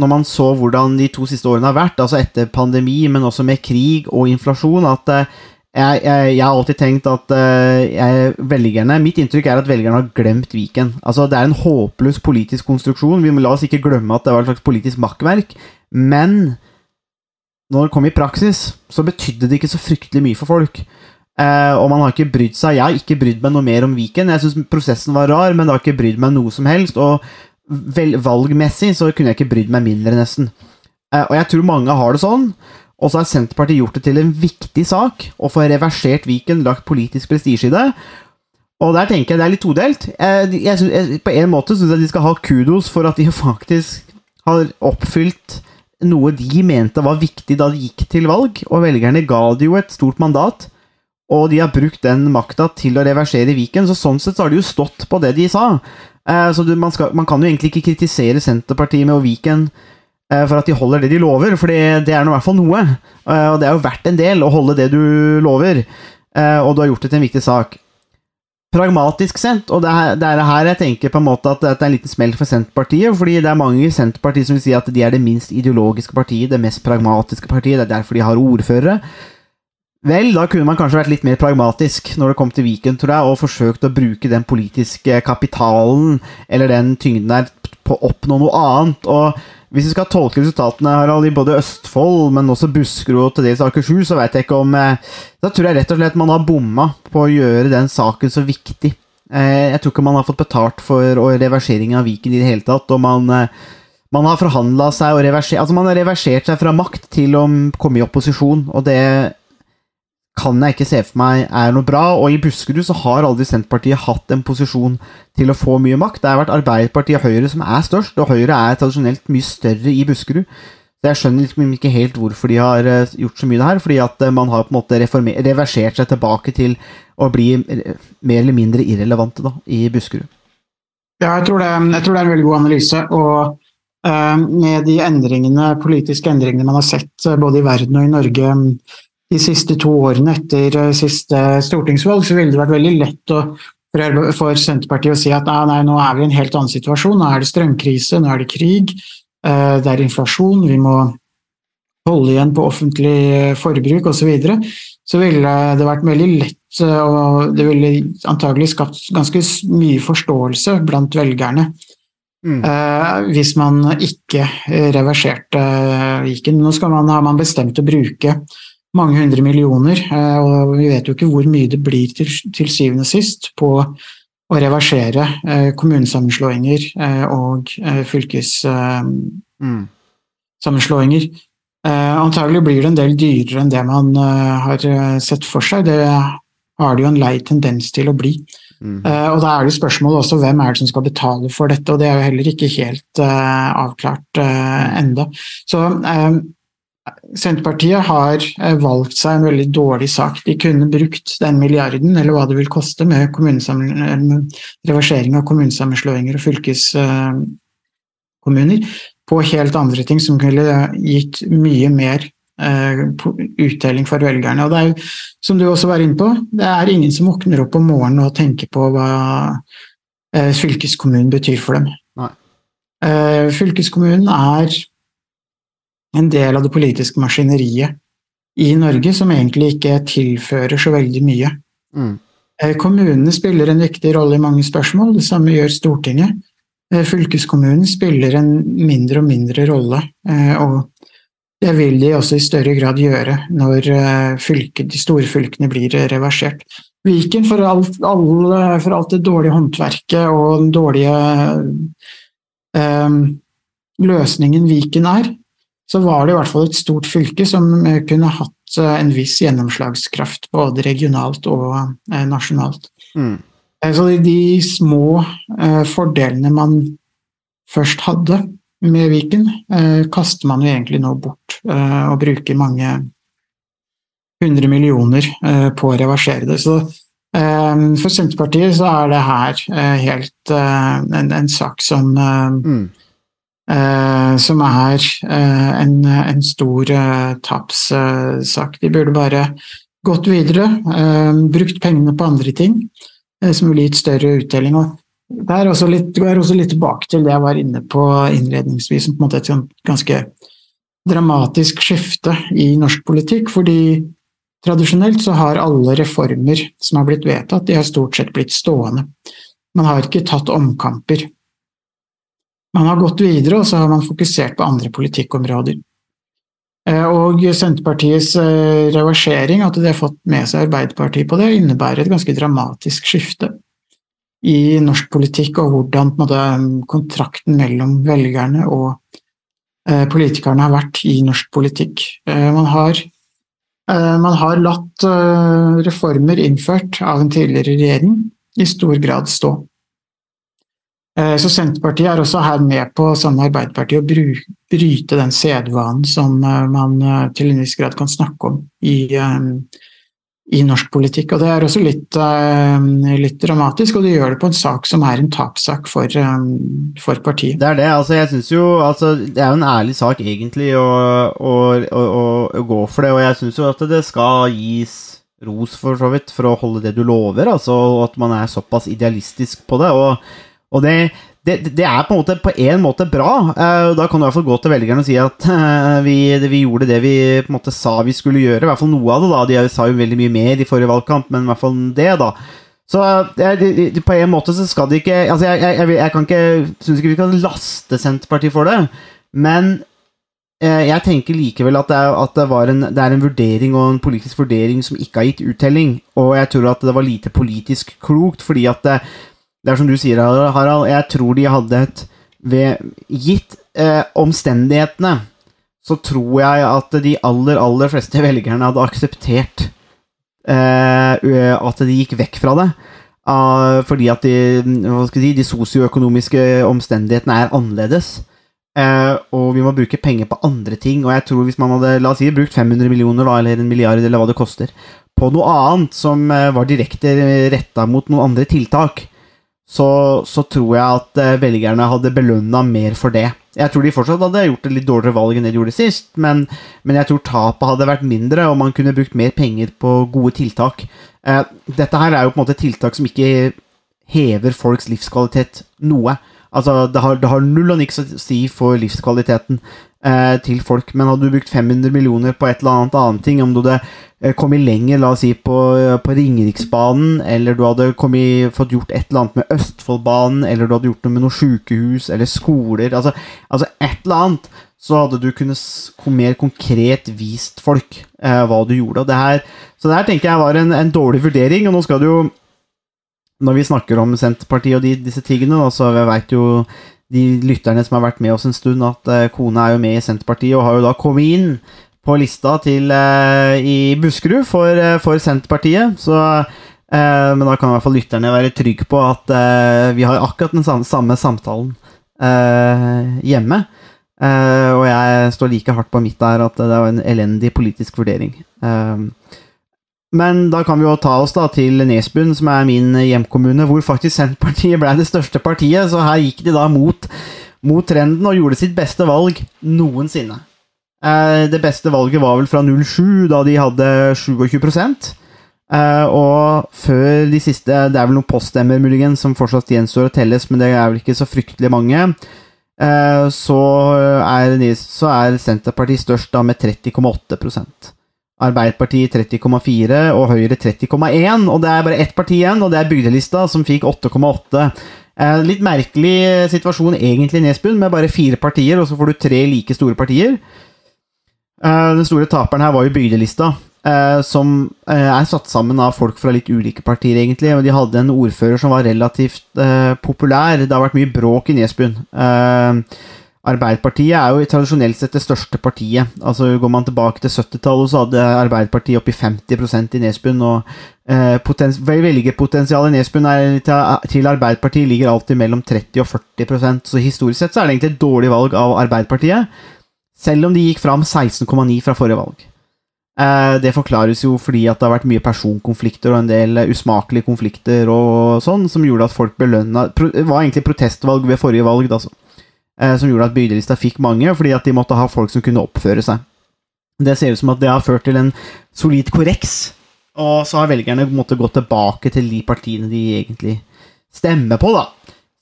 når man så hvordan de to siste årene har vært, altså etter pandemi, men også med krig og inflasjon, at eh, jeg, jeg, jeg har alltid tenkt at uh, jeg, velgerne Mitt inntrykk er at velgerne har glemt Viken. Altså, det er en håpløs politisk konstruksjon. Vi må la oss ikke glemme at det var et slags politisk makkverk. Men når det kom i praksis, så betydde det ikke så fryktelig mye for folk. Uh, og man har ikke brydd seg. Jeg har ikke brydd meg noe mer om Viken. Jeg syns prosessen var rar, men det har ikke brydd meg noe som helst. Og vel, valgmessig så kunne jeg ikke brydd meg mindre, nesten. Uh, og jeg tror mange har det sånn. Og så har Senterpartiet gjort det til en viktig sak å få reversert Viken, lagt politisk prestisje i det. Og der tenker jeg det er litt todelt. Jeg, jeg, jeg, på en måte syns jeg de skal ha kudos for at de faktisk har oppfylt noe de mente var viktig da de gikk til valg, og velgerne ga de jo et stort mandat. Og de har brukt den makta til å reversere Viken, så sånn sett så har de jo stått på det de sa. Eh, så man, skal, man, kan jo egentlig ikke kritisere Senterpartiet med Viken eh, for at de holder det de lover, for det er i hvert fall noe. Eh, og det er jo verdt en del å holde det du lover, og du har gjort det til en viktig sak. Pragmatisk sett, og det er, det er her jeg tenker på en måte at det er en liten smell for Senterpartiet, fordi det er mange i Senterpartiet som vil si at de er det minst ideologiske partiet, det mest pragmatiske partiet, det er derfor de har ordførere. Vel, da kunne man kanskje vært litt mer pragmatisk når det kom til Viken, tror jeg, og forsøkt å bruke den politiske kapitalen, eller den tyngden der, på å oppnå noe annet. Og hvis vi skal tolke resultatene Harald, i både Østfold, men også Buskerud og til dels Akershus, så vet jeg ikke om eh, Da tror jeg rett og slett man har bomma på å gjøre den saken så viktig. Eh, jeg tror ikke man har fått betalt for reversering av Viken i det hele tatt, og man eh, man har forhandla seg og reversert Altså, man har reversert seg fra makt til å komme i opposisjon, og det kan jeg ikke se for meg er noe bra. Og i Buskerud så har aldri Senterpartiet hatt en posisjon til å få mye makt. Det har vært Arbeiderpartiet og Høyre som er størst, og Høyre er tradisjonelt mye større i Buskerud. Så jeg skjønner liksom ikke helt hvorfor de har eh, gjort så mye det her. Fordi at eh, man har på en måte reversert seg tilbake til å bli eh, mer eller mindre irrelevante da, i Buskerud. Ja, jeg tror, det, jeg tror det er en veldig god analyse. og med de endringene, politiske endringene man har sett både i verden og i Norge de siste to årene etter eh, siste stortingsvalg, så ville det vært veldig lett å, for Senterpartiet å si at nei, nei, nå er vi i en helt annen situasjon. Nå er det strømkrise, nå er det krig, eh, det er inflasjon, vi må holde igjen på offentlig eh, forbruk osv. Så, videre. så ville det vært veldig lett, og det ville antagelig skapt ganske mye forståelse blant velgerne. Mm. hvis man ikke reverserte Viken. Nå man, har man bestemt å bruke mange hundre millioner, eh, og vi vet jo ikke hvor mye det blir til, til syvende og sist på å reversere eh, kommunesammenslåinger eh, og fylkessammenslåinger. Mm. Antagelig blir det en del dyrere enn det man har sett for seg. Det har det jo en lei tendens til å bli. Mm. og Da er det spørsmålet også hvem er det som skal betale for dette, og det er jo heller ikke helt avklart enda. Så Senterpartiet har eh, valgt seg en veldig dårlig sak. De kunne brukt den milliarden, eller hva det vil koste, med reversering av kommunesammenslåinger og fylkeskommuner, på helt andre ting som kunne gitt mye mer eh, uttelling for velgerne. Og det er jo, som du også var inne på, det er ingen som våkner opp om morgenen og tenker på hva eh, fylkeskommunen betyr for dem. Nei. Fylkeskommunen er en del av det politiske maskineriet i Norge som egentlig ikke tilfører så veldig mye. Mm. Eh, kommunene spiller en viktig rolle i mange spørsmål, det samme gjør Stortinget. Eh, fylkeskommunen spiller en mindre og mindre rolle, eh, og det vil de også i større grad gjøre når fylke, de store fylkene blir reversert. Viken, for alt, alle, for alt det dårlige håndverket og den dårlige um, løsningen Viken er, så var det i hvert fall et stort fylke som eh, kunne hatt eh, en viss gjennomslagskraft både regionalt og eh, nasjonalt. Mm. Så de, små fordelene man først hadde, med Viken kaster man jo egentlig nå bort, og bruker mange hundre millioner på å reversere det. Så for Senterpartiet så er det her helt en, en sak som Mm. Eh, som er eh, en, en stor eh, tapssak. De burde bare gått videre, brukt pengene på andre ting som ville gitt større uttelling. Og det er også litt, går også litt tilbake til det jeg var inne på innledningsvis, som på en måte et ganske dramatisk skifte i norsk politikk. fordi tradisjonelt så har alle reformer som har blitt vedtatt, de har stort sett blitt stående. Man har ikke tatt omkamper. Man har gått videre, og så har man fokusert på andre politikkområder. Eh, Og Senterpartiets eh, reversering, at de har fått med seg Arbeiderpartiet på det, innebærer et ganske dramatisk skifte i norsk politikk, og hvordan måte, kontrakten mellom velgerne og eh, politikerne har vært i norsk politikk. Man har, man har latt reformer innført av en tidligere regjering i stor grad stå. Eh, Så Senterpartiet er også her med på, sammen med Arbeiderpartiet, å bryte den sedvanen som eh, man eh, til en viss grad kan snakke om i, i norsk politikk. Og Det er også litt, litt dramatisk, og de gjør det på en sak som er en tapssak for, for partiet. Det er det. altså jeg synes jo, altså Det er jo en ærlig sak, egentlig, å, å, å, å gå for det. Og jeg syns jo at det skal gis ros, for så vidt, for å holde det du lover. altså, Og at man er såpass idealistisk på det. og og det, det, det er på en måte på en måte bra. eh, Da kan du i hvert fall gå til velgerne og si at eh, vi, vi gjorde det vi på en måte sa vi skulle gjøre. I hvert fall noe av det. da, De sa jo veldig mye mer i forrige valgkamp, men i hvert fall det, da. Så det- på en måte så skal det ikke altså Jeg, jeg, jeg, jeg kan ikke syns ikke vi kan laste Senterpartiet for det, men eh, jeg tenker likevel at, det er, at det, en, det er en vurdering og en politisk vurdering som ikke har gitt uttelling. Og jeg tror at det var lite politisk klokt, fordi at det, det er som du sier, Harald, jeg tror de hadde et ved, Gitt eh, omstendighetene, så tror jeg at de aller, aller fleste velgerne hadde akseptert eh, at de gikk vekk fra det. Ah, fordi at de, si, de sosioøkonomiske omstendighetene er annerledes. Eh, og vi må bruke penger på andre ting. Og jeg tror hvis man hadde la oss si, brukt 500 millioner da, eller en milliard, eller hva det koster, på noe annet som eh, var direkte retta mot noen andre tiltak, så, så tror jeg at eh, velgerne hadde belønna mer for det. Jeg tror de fortsatt hadde gjort et litt dårligere valg enn det de gjorde sist, men, men jeg tror tapet hadde vært mindre, og man kunne brukt mer penger på gode tiltak. Eh, dette her er jo på en måte tiltak som ikke hever folks livskvalitet noe. Altså, det har, det har null og niks å si for livskvaliteten eh, til folk, men hadde du brukt 500 millioner på et eller annet annet ting, om du hadde eh, kommet lenger, la oss si, på, på Ringeriksbanen, eller du hadde kommet, fått gjort et eller annet med Østfoldbanen, eller du hadde gjort noe med noen sykehus eller skoler, altså, altså et eller annet, så hadde du kunnet mer konkret vist folk eh, hva du gjorde. Det her, så det her tenker jeg var en, en dårlig vurdering, og nå skal du jo når vi snakker om Senterpartiet og de, disse tingene, da, så veit jo de lytterne som har vært med oss en stund, at eh, kona er jo med i Senterpartiet og har jo da kommet inn på lista til eh, i Buskerud for, eh, for Senterpartiet. Så, men da kan i hvert fall lytterne være trygge på at uh, vi har akkurat den samme, samme samtalen uh, hjemme. Uh, og jeg står like hardt på mitt der at det er en elendig politisk vurdering. Eh, men da kan vi jo ta oss da til Nesbyen, som er min hjemkommune, hvor faktisk Senterpartiet ble det største partiet, så her gikk de da mot, mot trenden og gjorde sitt beste valg noensinne. Eh, det beste valget var vel fra 07, da de hadde 27 eh, Og før de siste Det er vel noen poststemmer muligens som fortsatt gjenstår å telles, men det er vel ikke så fryktelig mange. Eh, så, er, så er Senterpartiet størst da med 30,8 Arbeiderpartiet 30,4 og Høyre 30,1. Og det er bare ett parti igjen, og det er Bygdelista, som fikk 8,8. Eh, litt merkelig situasjon egentlig Nesbyen, med bare fire partier, og så får du tre like store partier. Eh, den store taperen her var jo Bygdelista, eh, som eh, er satt sammen av folk fra litt ulike partier, egentlig. Og de hadde en ordfører som var relativt eh, populær. Det har vært mye bråk i Nesbyen. Eh, Arbeiderpartiet er jo tradisjonelt sett det største partiet. Altså Går man tilbake til 70-tallet, så hadde Arbeiderpartiet oppi 50% i Nesbyen. Og eh, potens velgerpotensialet i Nesbyen er, til Arbeiderpartiet ligger alltid mellom 30 og 40% Så historisk sett så er det egentlig et dårlig valg av Arbeiderpartiet. Selv om de gikk fram 16,9 fra forrige valg. Eh, det forklares jo fordi at det har vært mye personkonflikter og en del usmakelige konflikter og sånn, som gjorde at folk belønna Det var egentlig protestvalg ved forrige valg, da, altså. Eh, som gjorde at bydelista fikk mange, fordi at de måtte ha folk som kunne oppføre seg. Det ser ut som at det har ført til en solid korreks, og så har velgerne måttet gå tilbake til de partiene de egentlig stemmer på, da.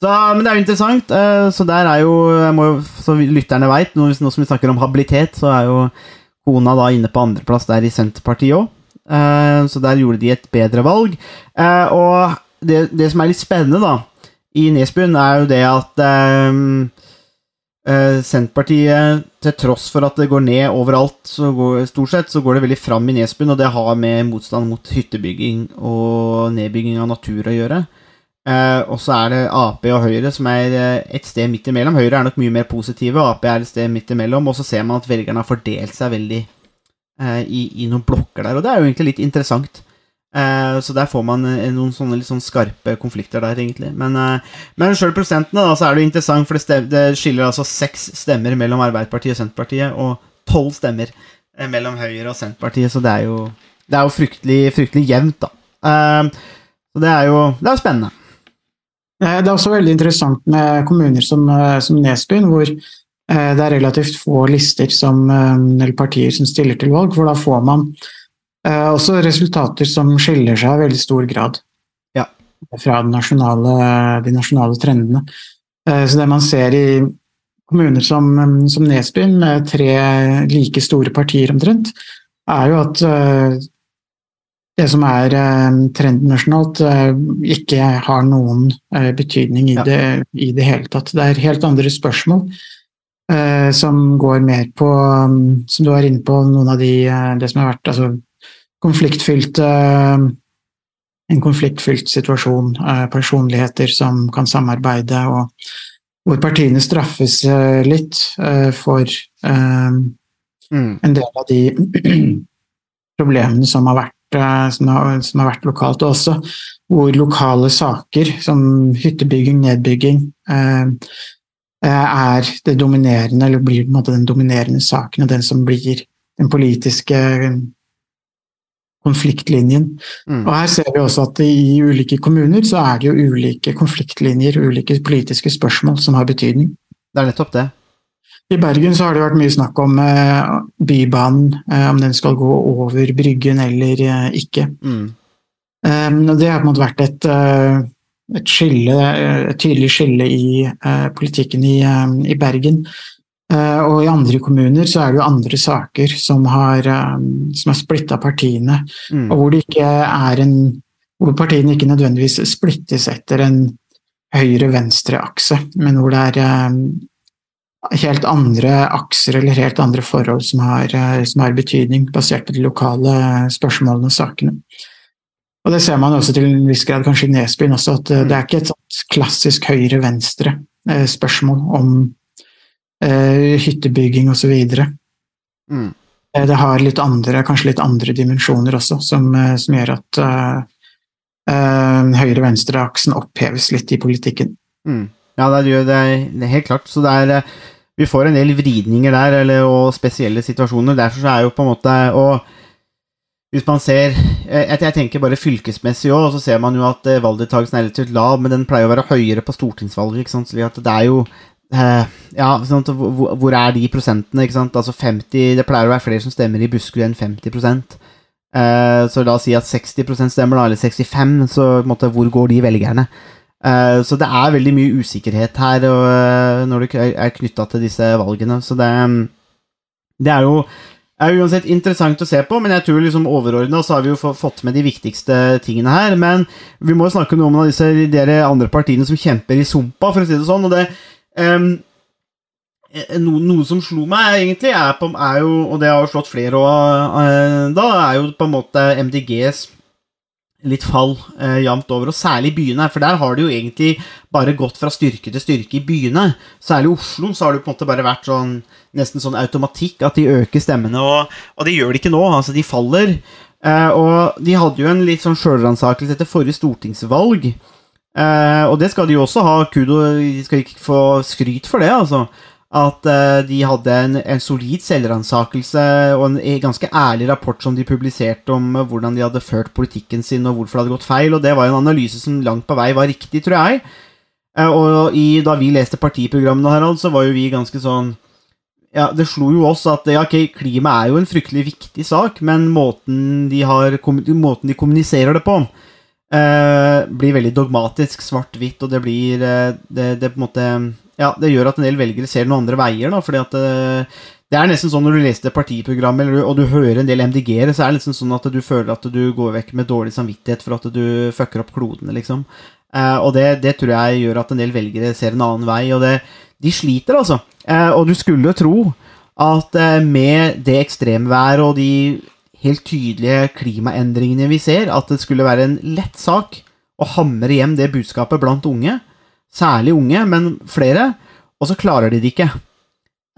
Så, men det er jo interessant. eh, Så der er jo, må så lytterne veit, nå, som vi snakker om habilitet, så er jo kona da inne på andreplass der i Senterpartiet òg. Så der gjorde de et bedre valg. Eh, Og det, det som er litt spennende, da, i Nesbyen, er jo det at eh, Senterpartiet, til tross for at det går ned overalt, så går, stort sett, så går det veldig fram i Nesbyen, og det har med motstand mot hyttebygging og nedbygging av natur å gjøre. Eh, og så er det Ap og Høyre som er eh, et sted midt imellom. Høyre er nok mye mer positive, Ap er et sted midt imellom, og så ser man at velgerne har fordelt seg veldig eh, i, i noen blokker der, og det er jo egentlig litt interessant. Eh, så der får man eh, noen sånne litt sånn skarpe konflikter der, egentlig. Men, eh, men sjøl prosentene, da, så er det jo interessant, for det, stem, det skiller altså seks stemmer mellom Arbeiderpartiet og Senterpartiet, og tolv stemmer eh, mellom Høyre og Senterpartiet, så det er jo, det er jo fryktelig, fryktelig jevnt, da. Eh, så det er jo det er spennende. Eh, Det er også veldig interessant med kommuner som, som Nesbyen, hvor det er relativt få lister som, eller partier som stiller til valg, for da får man også resultater som skiller seg i veldig stor grad Ja. fra nasjonale, de nasjonale trendene. Eh, Så det man ser i kommuner som, som Nesbyen, med tre like store partier omtrent, er jo at eh, det som er eh, trenden nasjonalt, eh, ikke har noen eh, betydning i, Ja. det, i det hele tatt. Det er helt andre spørsmål eh, som går mer på mm, Som du var inne på, noen av de eh, det som har vært altså, konfliktfylte En konfliktfylt situasjon, eh, personligheter som kan samarbeide, og hvor partiene straffes eh, litt eh, for eh, Mm. en del av de problemene som har vært, eh, som har, som har vært lokalt, og også hvor lokale saker som hyttebygging, nedbygging, eh, eh, er det dominerende, eller blir den dominerende saken, og den som blir den politiske konfliktlinjen. Mm. Og her ser vi også at i ulike kommuner så er det jo ulike konfliktlinjer, ulike politiske spørsmål som har betydning. Det er nettopp det. I Bergen så har det vært mye snakk om eh, Bybanen, eh, om den skal gå over Bryggen eller eh, ikke. Mm. Um, det har på en måte vært et, eh, et, skille, eh, et tydelig skille i politikken i, i Bergen. Eh, og i andre kommuner så er det jo andre saker som har, eh, som har splitta partiene, Mm. og hvor, det ikke er en, hvor partiene ikke nødvendigvis splittes etter en høyre-venstre-akse, men hvor det er eh, helt andre akser eller helt andre forhold som har, som har betydning, basert på de lokale spørsmålene og sakene. Og Det ser man også til en viss grad kanskje i Nesbyen også, at eh, det er ikke et sånt klassisk høyre-venstre-spørsmål om eh, hyttebygging osv. Mm. Eh, Det har litt andre, kanskje litt andre dimensjoner også, som, eh, som gjør at eh, eh, høyre-venstre-aksen oppheves litt i politikken. Mm. Ja, det gjør det, det helt klart. Så det er Vi får en del vridninger der, eller, og spesielle situasjoner. Derfor så er jo på en måte Og hvis man ser Jeg, tenker bare fylkesmessig òg, så ser man jo at valgdeltakelsen er relativt lav, men den pleier å være høyere på stortingsvalget. ikke sant? Så det er jo eh, Ja, sånn hvor, hvor er de prosentene? ikke sant? Altså 50 Det pleier å være flere som stemmer i Buskerud enn 50 eh, Så la oss si at 60 stemmer, da, eller 65 så måte, hvor går de velgerne? Eh, så det er veldig mye usikkerhet her og, når det er knytta til disse valgene. Så det, det er jo er uansett interessant å se på, men jeg tror liksom overordna så har vi jo fått med de viktigste tingene her. Men vi må jo snakke noe om disse dere andre partiene som kjemper i sumpa, for å si det sånn. Og det ehm, no, noe, som slo meg, egentlig, er, på, er jo, og det har jo slått flere òg, da, er jo på en måte MDGs litt fall eh, jevnt over, og særlig i byene. For der har det jo egentlig bare gått fra styrke til styrke i byene. Særlig i Oslo så har det på en måte bare vært sånn nesten sånn automatikk at de øker stemmene, og, og det gjør de ikke nå. Altså, de faller. Eh, og de hadde jo en litt sånn sjølransakelse etter forrige stortingsvalg. Eh, og det skal de jo også ha. Kudo De skal ikke få skryt for det, altså. At eh, de hadde en, en solid selvransakelse og en ganske ærlig rapport som de publiserte om uh, hvordan de hadde ført politikken sin og hvorfor det hadde gått feil, og det var jo en analyse som langt på vei var riktig, tror jeg. Eh, og i, da vi leste partiprogrammene, Harald, så var jo vi ganske sånn ja, Det slo jo oss at ja, ok, klima er jo en fryktelig viktig sak, men måten de, har, måten de kommuniserer det på, blir veldig dogmatisk, svart-hvitt, og det blir det, det på en måte ja, det gjør at en del velgere ser noen andre veier. da, fordi at eh, det er nesten sånn når du leser partiprogrammet og du hører en del MDG-ere, så er det nesten sånn at du føler at du går vekk med dårlig samvittighet for at du fucker opp klodene, liksom. Eh, og det, det, tror jeg gjør at en del velgere ser en annen vei, og det, de sliter, altså. Eh, og du skulle tro at eh, med det ekstremværet og de helt tydelige klimaendringene vi ser, at det skulle være en lett sak å hamre hjem det budskapet blant unge. Særlig unge, men flere. Og så klarer de det ikke.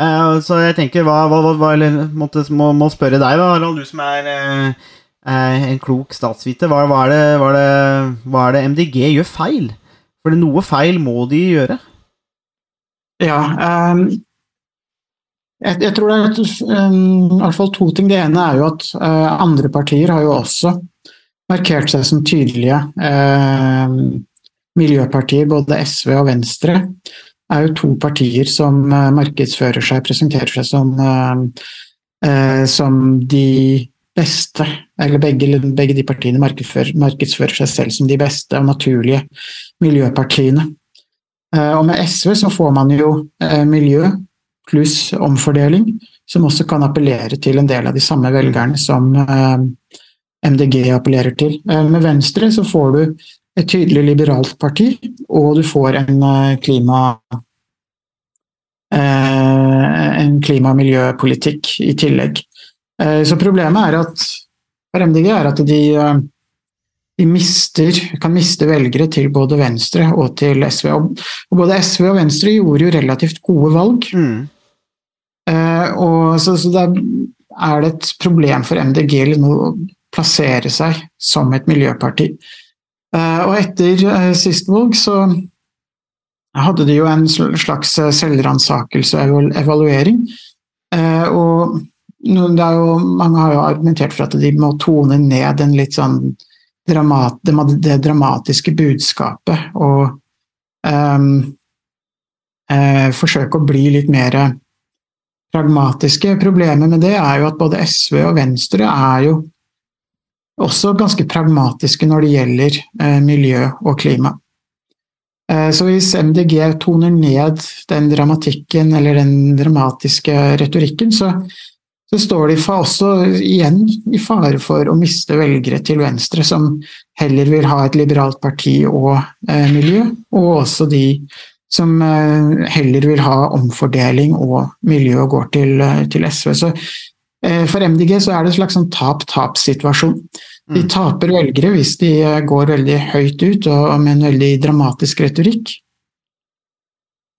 Uh, så jeg tenker, hva, hva, hva måtte, må, må, spørre deg, da, Harald, du som er uh, uh, en klok statsviter. Hva, hva, er det, hva, hva er det MDG gjør feil? For noe feil må de gjøre. Ja, um, jeg, jeg, tror det er et, um, i hvert fall to ting. Det ene er jo at andre partier har jo også markert seg som tydelige. Uh, miljøpartier, både SV og Venstre, er jo to partier som uh, markedsfører seg, presenterer seg som, som de beste, eller begge, begge de partiene markedsfører, markedsfører, seg selv som de beste og naturlige miljøpartiene. Og med SV så får man jo miljø pluss omfordeling, som også kan appellere til en del av de samme velgerne som MDG appellerer til. Med Venstre så får du et tydelig liberalt parti, og du får en eh, klima eh, en klima- og miljøpolitikk i tillegg. Eh, så problemet er at for MDG er at de, de mister, kan miste velgere til både Venstre og til SV. Og både SV og Venstre gjorde jo relativt gode valg. Mm. Og så, så da er det et problem for MDG å plassere seg som et miljøparti. Eh, og etter eh, sist valg så hadde de jo en slags eh, selvransakelse og evaluering. Og jo, mange har jo argumentert for at de må tone ned den litt sånn dramat, det dramatiske budskapet og um, eh, forsøke å bli litt mer pragmatiske. Problemet med det er jo at både SV og Venstre er jo også ganske pragmatiske når det gjelder eh, miljø og klima. Eh, så hvis MDG toner ned den dramatikken eller den dramatiske retorikken, så, så står de også igjen i fare for å miste velgere til Venstre, som heller vil ha et liberalt parti og eh, miljø, og også de som heller vil ha omfordeling og miljø og går til, til SV. Så Eh, for MDG så er det en slags sånn tap-tap-situasjon. De mm. taper velgere hvis de eh, går veldig høyt ut og med en veldig dramatisk retorikk.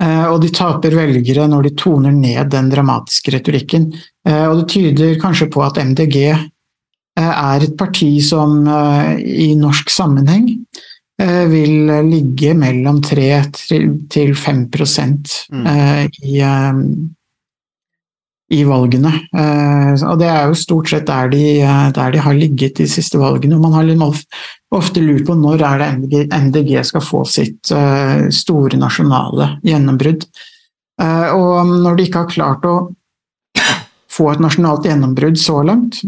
Eh, og de taper velgere når de toner ned den dramatiske retorikken. Og det tyder kanskje på at MDG er et parti som i norsk sammenheng vil ligge mellom 3 til 5 mm. i i valgene. Eh, og det er jo stort sett der de, eh, der de har ligget de siste valgene. og Man har ofte lurt på når er det MDG, MDG skal få sitt eh, store nasjonale gjennombrudd. Og når de ikke har klart å få et nasjonalt gjennombrudd så langt,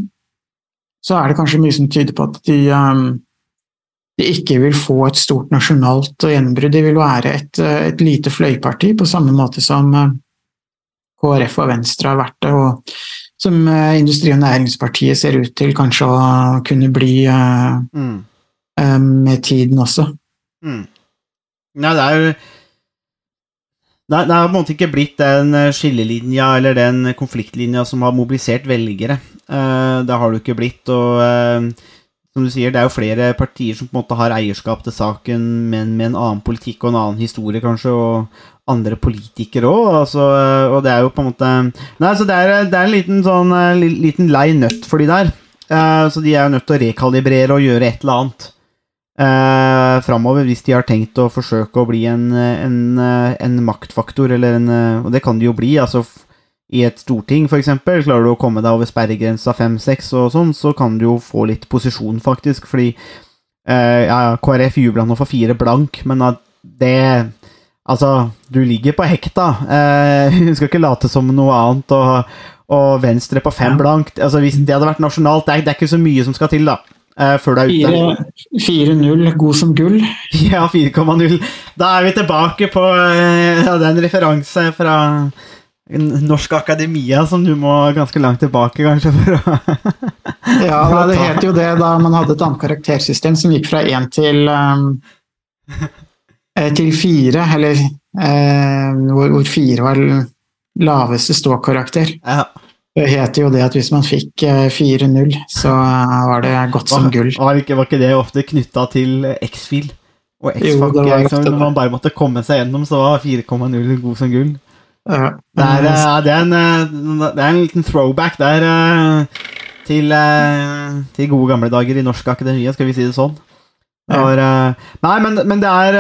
så er det kanskje mye som tyder på at de, de ikke vil få et stort nasjonalt gjennombrudd. De vil være et, et lite fløyparti, på samme måte som KrF og Venstre har vært det, og som eh, Industri- og Næringspartiet ser ut til kanskje å kunne bli uh, mm. med tiden også. Mm. Nei, det er jo det det har på en måte ikke blitt den skillelinja eller den konfliktlinja som har mobilisert velgere. Det har det ikke blitt. og som du sier, det er jo flere partier som på en måte har eierskap til saken, men med en annen politikk og en annen historie, kanskje, og andre politikere òg. Altså, og det er jo på en måte Nei, så det er, det er en liten sånn eh, liten lei nøtt for de der. Uh, så de er jo nødt til å rekalibrere og gjøre et eller annet uh, framover hvis de har tenkt å forsøke å bli en, en, en maktfaktor, eller en Og det kan de jo bli, altså. I et storting, f.eks. Klarer du å komme deg over sperregrensa 5-6 og sånn, så kan du jo få litt posisjon, faktisk. Fordi eh, ja, KrF jubla nå for fire blank, men at det Altså, du ligger på hekta. Eh, du skal ikke late som noe annet. Og, og Venstre på fem blank Altså, Hvis det hadde vært nasjonalt, det er, det er ikke så mye som skal til, da. eh, før du er ute. 4-0, god som gull. Ja, 4,0. Da er vi tilbake på eh, ja, det er en referanse fra Norsk Akademia som du må ganske langt tilbake, kanskje, for å Ja, det het jo det da man hadde et annet karaktersystem som gikk fra én til um, eh, til fire, eller um, hvor, hvor fire var laveste ståkarakter. ja. Det het jo det at hvis man fikk eh, 4-0, så eh, var det godt som gull. Var ikke, var ikke det ofte knytta til X-Fil? Og X-Fac, liksom, når man bare måtte komme seg gjennom, så var 4,0 god som gull. Det er, eh, det er, en, eh, det er en liten throwback der eh, til, til gode gamle dager i Norsk Akademia, skal vi si det sånn. Det var, nei, men, men det er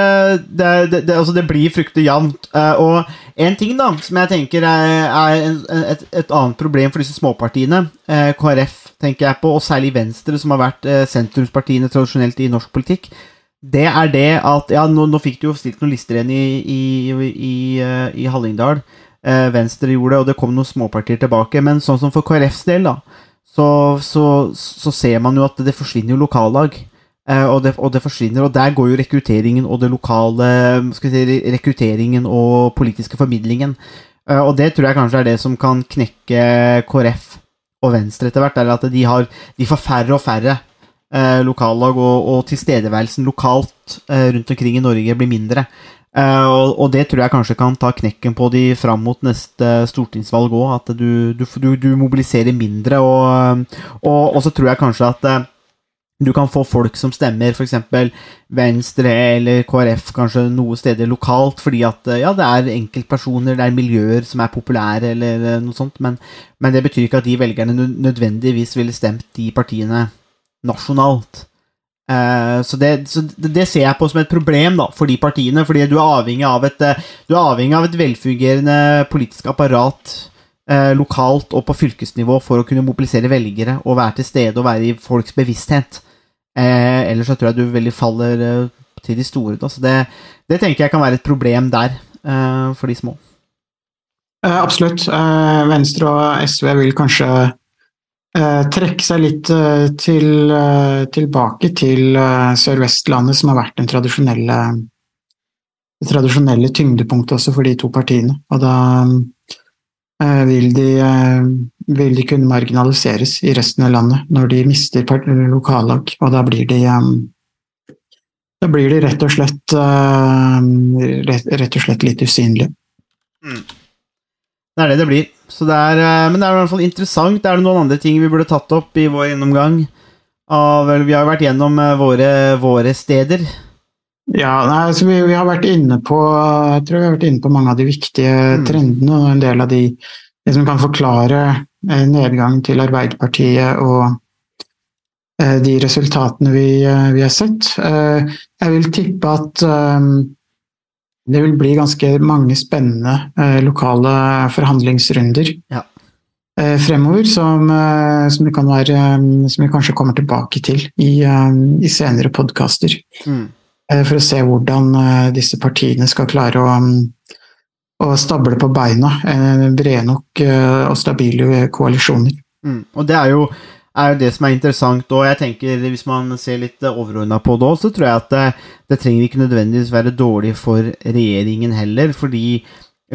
det, altså det blir fryktelig jevnt. og en ting da, som jeg tenker er, er et, et annet problem for disse småpartiene, KrF tenker jeg på, og særlig Venstre, som har vært sentrumspartiene tradisjonelt i norsk politikk, det er det at Ja, nå, nå fikk du jo stilt noen lister igjen i, i, i, eh, i Hallingdal. Eh, Venstre gjorde det, og det kom noen småpartier tilbake. Men sånn som for KrFs del, da, så, så, så ser man jo at det forsvinner jo lokallag. Eh, og, det, og det forsvinner, og der går jo rekrutteringen og det lokale skal vi si, Rekrutteringen og politiske formidlingen. Og det tror jeg kanskje er det som kan knekke KrF og Venstre etter hvert. er at de, har, de får færre og færre eh, lokallag, og, og tilstedeværelsen lokalt eh, rundt omkring i Norge blir mindre. Eh, og, og det tror jeg kanskje kan ta knekken på de fram mot neste stortingsvalg òg. At du, du, du, du mobiliserer mindre. Og, og, og så tror jeg kanskje at eh, du kan få folk som stemmer f.eks. Venstre eller KrF kanskje noe steder lokalt, fordi at eh, ja, det er enkeltpersoner, det er miljøer som er populære, eller eh, noe sånt, men, men det betyr ikke at de velgerne nødvendigvis ville stemt de partiene nasjonalt. Eh, så, det, så det det ser jeg på som et problem da, for de partiene, fordi du er avhengig av et, eh, du er avhengig av et velfungerende politisk apparat eh, lokalt og på fylkesnivå for å kunne mobilisere velgere og være til stede og være i folks bevissthet. Eh, ellers så tror jeg du veldig faller eh, til de store. Da. Så det, det tenker jeg kan være et problem der, eh, for de små. Absolutt. Venstre og SV vil kanskje trekke seg litt eh, til, eh, tilbake til eh, Sør-Vestlandet, som har vært den tradisjonelle, det tradisjonelle tyngdepunktet også for de to partiene. Og da eh, vil, de, eh, vil de kunne marginaliseres i resten av landet når de mister lokallag, og da blir de eh, da blir de rett og slett, eh, rett, og slett litt usynlige. Det er det det blir. Så det er, eh, men det er i hvert fall interessant. Er det noen andre ting vi burde tatt opp i vår gjennomgang? Av, vi har jo vært gjennom eh, våre, våre steder. Ja, nei, altså vi, vi har vært inne på jeg tror vi har vært inne på mange av de viktige Mm. trendene og en del av de de som kan forklare eh, nedgangen til Arbeiderpartiet og de resultatene vi, vi har sett. Jeg vil tippe at eh, det vil bli ganske mange spennende eh, lokale forhandlingsrunder Ja. eh, fremover, som, eh, som, være, eh, som vi kanskje kommer tilbake til i, eh, i senere podkaster. Mm. Eh, for å se hvordan disse partiene skal klare å, å stable på beina eh, brede nok og stabile koalisjoner. Mm. Og det er jo, er jo det som er interessant, og jeg tenker hvis man ser litt overordna på det òg, så tror jeg at det, det trenger ikke nødvendigvis være dårlig for regjeringen heller, fordi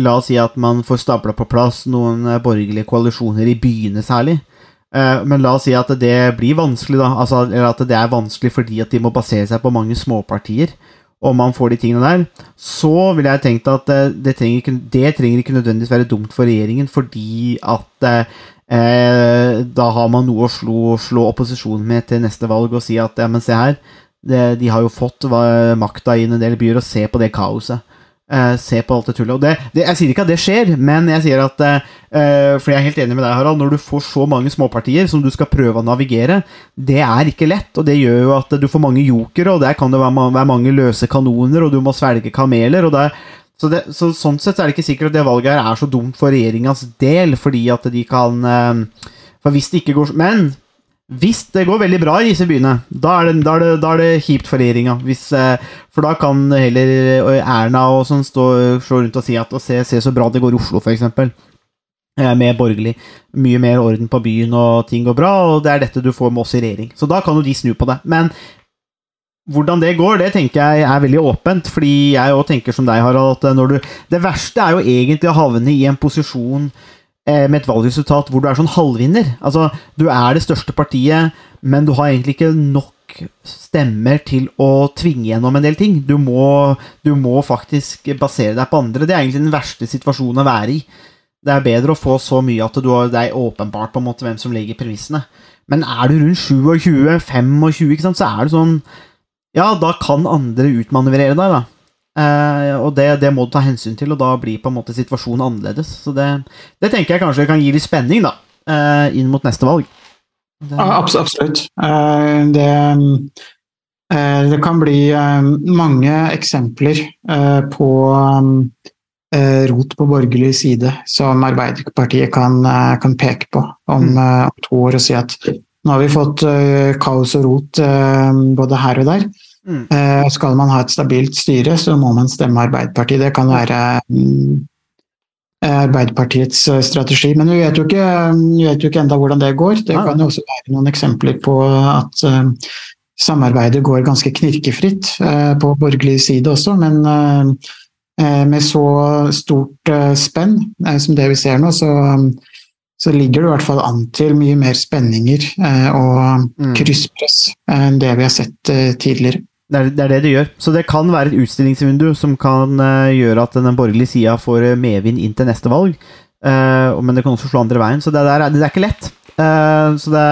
la oss si at man får stabla på plass noen eh, borgerlige koalisjoner i byene særlig. Eh, Men la oss si at det blir vanskelig, da. Altså, eller at det er vanskelig fordi at de må basere seg på mange småpartier. Og man får de tingene der. Så ville jeg tenkt at eh, det trenger ikke, det trenger ikke nødvendigvis være dumt for regjeringen, fordi at eh, da har man noe å slå, slå opposisjonen med til neste valg og si at ja, men se her, det, de har jo fått makta i en del byer, og se på det kaoset. Eh, se på alt det tullet. Og det, det, jeg sier ikke at det skjer, men jeg sier at eh, eh, For jeg er helt enig med deg, Harald. Når du får så mange småpartier som du skal prøve å navigere, det er ikke lett. Og det gjør jo at du får mange jokere, og der kan det være, være mange løse kanoner, og du må svelge kameler. og det er så, det, så Sånn sett er det ikke sikkert at det valget her er så dumt for regjeringas del, fordi at de kan eh, For hvis det ikke går Men hvis det går veldig bra i disse byene, da er det, da er det, da er det kjipt for regjeringa. Eh, For da kan heller eh, Erna og sånn stå, stå rundt og si at å, se, se så bra det går i Oslo, f.eks. Med borgerlig. Mye mer orden på byen, og ting går bra, og det er dette du får med oss i regjering. Så da kan jo de snu på det. Men hvordan det går, det tenker jeg er veldig åpent, fordi jeg òg tenker som deg, Harald, at når du Det verste er jo egentlig å havne i en posisjon eh, med et valgresultat hvor du er sånn halvvinner. Altså, du er det største partiet, men du har egentlig ikke nok stemmer til å tvinge gjennom en del ting. Du må, du må faktisk basere deg på andre. Det er egentlig den verste situasjonen å være i. Det er bedre å få så mye at du det er åpenbart på en måte hvem som legger premissene. Men er du rundt 27-25, så er det sånn Ja, da kan andre utmanøvrere deg, da. Eh, og det, det må du ta hensyn til, og da blir på en måte situasjonen annerledes. Så det, det tenker jeg kanskje kan gi litt spenning, da, eh, inn mot neste valg. Det, absolutt. Eh, Det, eh, det kan bli eh, mange eksempler på rot på borgerlig side som Arbeiderpartiet kan, kan peke på om, Mm. om to år og si at nå har vi fått eh, kaos og rot eh, både her og der. Mm. Eh, Skal man ha et stabilt styre, så må man stemme Arbeiderpartiet. Det kan være mm, Arbeiderpartiets strategi. Men vi vet jo ikke, vi vet jo ikke enda hvordan det går. Det kan jo også være noen eksempler på at samarbeidet går ganske knirkefritt på borgerlig side også, men med så stort spenn som det vi ser nå, så, så ligger det i hvert fall an til mye mer spenninger eh, og Mm. krysspress enn det vi har sett eh, tidligere. Det er, det er det det gjør. Så det kan være et utstillingsvindu som kan eh, gjøre at den borgerlige sida får medvind inn til neste valg. Eh, men det kan også slå andre veien. Så det, der er, det er ikke lett. Eh, så det,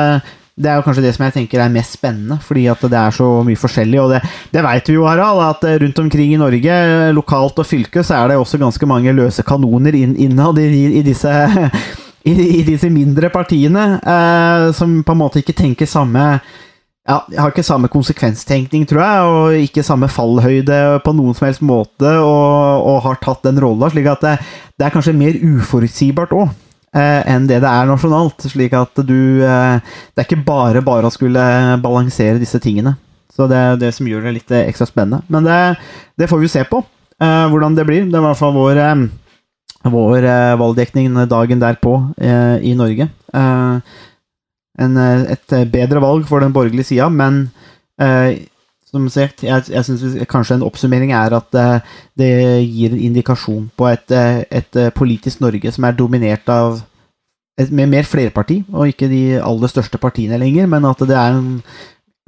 det er jo kanskje det som jeg tenker er mest spennende, fordi at det er så mye forskjellig. Og det, det veit vi jo, Harald, at rundt omkring i Norge, lokalt og fylke, så er det også ganske mange løse kanoner inn, innad i, i disse i, i disse mindre partiene, eh, som på en måte ikke tenker samme ja, har ikke samme konsekvenstenkning, tror jeg, og ikke samme fallhøyde på noen som helst måte, og, og har tatt den rolla, slik at det, det er kanskje mer uforutsigbart òg. Eh, enn det det er nasjonalt. slik at du eh, Det er ikke bare bare å skulle balansere disse tingene. Så det er det som gjør det litt ekstra spennende. Men det, det får vi se på, eh, hvordan det blir. Det er i hvert fall vår, eh, vår eh, valgdekning dagen derpå eh, i Norge. Eh, en, et bedre valg for den borgerlige sida, men som sagt, jeg, jeg synes kanskje en oppsummering er at det gir en indikasjon på et, et politisk Norge som er dominert av et, med mer flerparti, og ikke de aller største partiene lenger, men at det er en,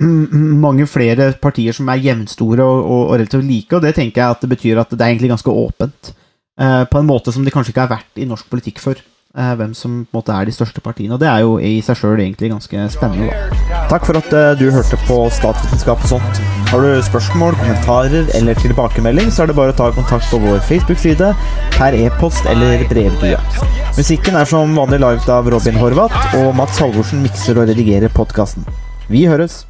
mange flere partier som er jevnstore og, og, og relativt like, og det tenker jeg at det betyr at det er egentlig ganske åpent. Eh, på en måte som de kanskje ikke har vært i norsk politikk før. eh, hvem som på en måte er de største partiene. Og det er jo i seg sjøl egentlig ganske spennende. Da. Takk for at eh, du hørte på Statsvitenskap og sånt. Har du spørsmål, kommentarer eller tilbakemelding, så er det bare å ta kontakt på vår Facebook-side, per e-post eller brevdue. Musikken er som vanlig laget av Robin Horvath, og Mats Halvorsen mikser og redigerer podkasten. Vi høres!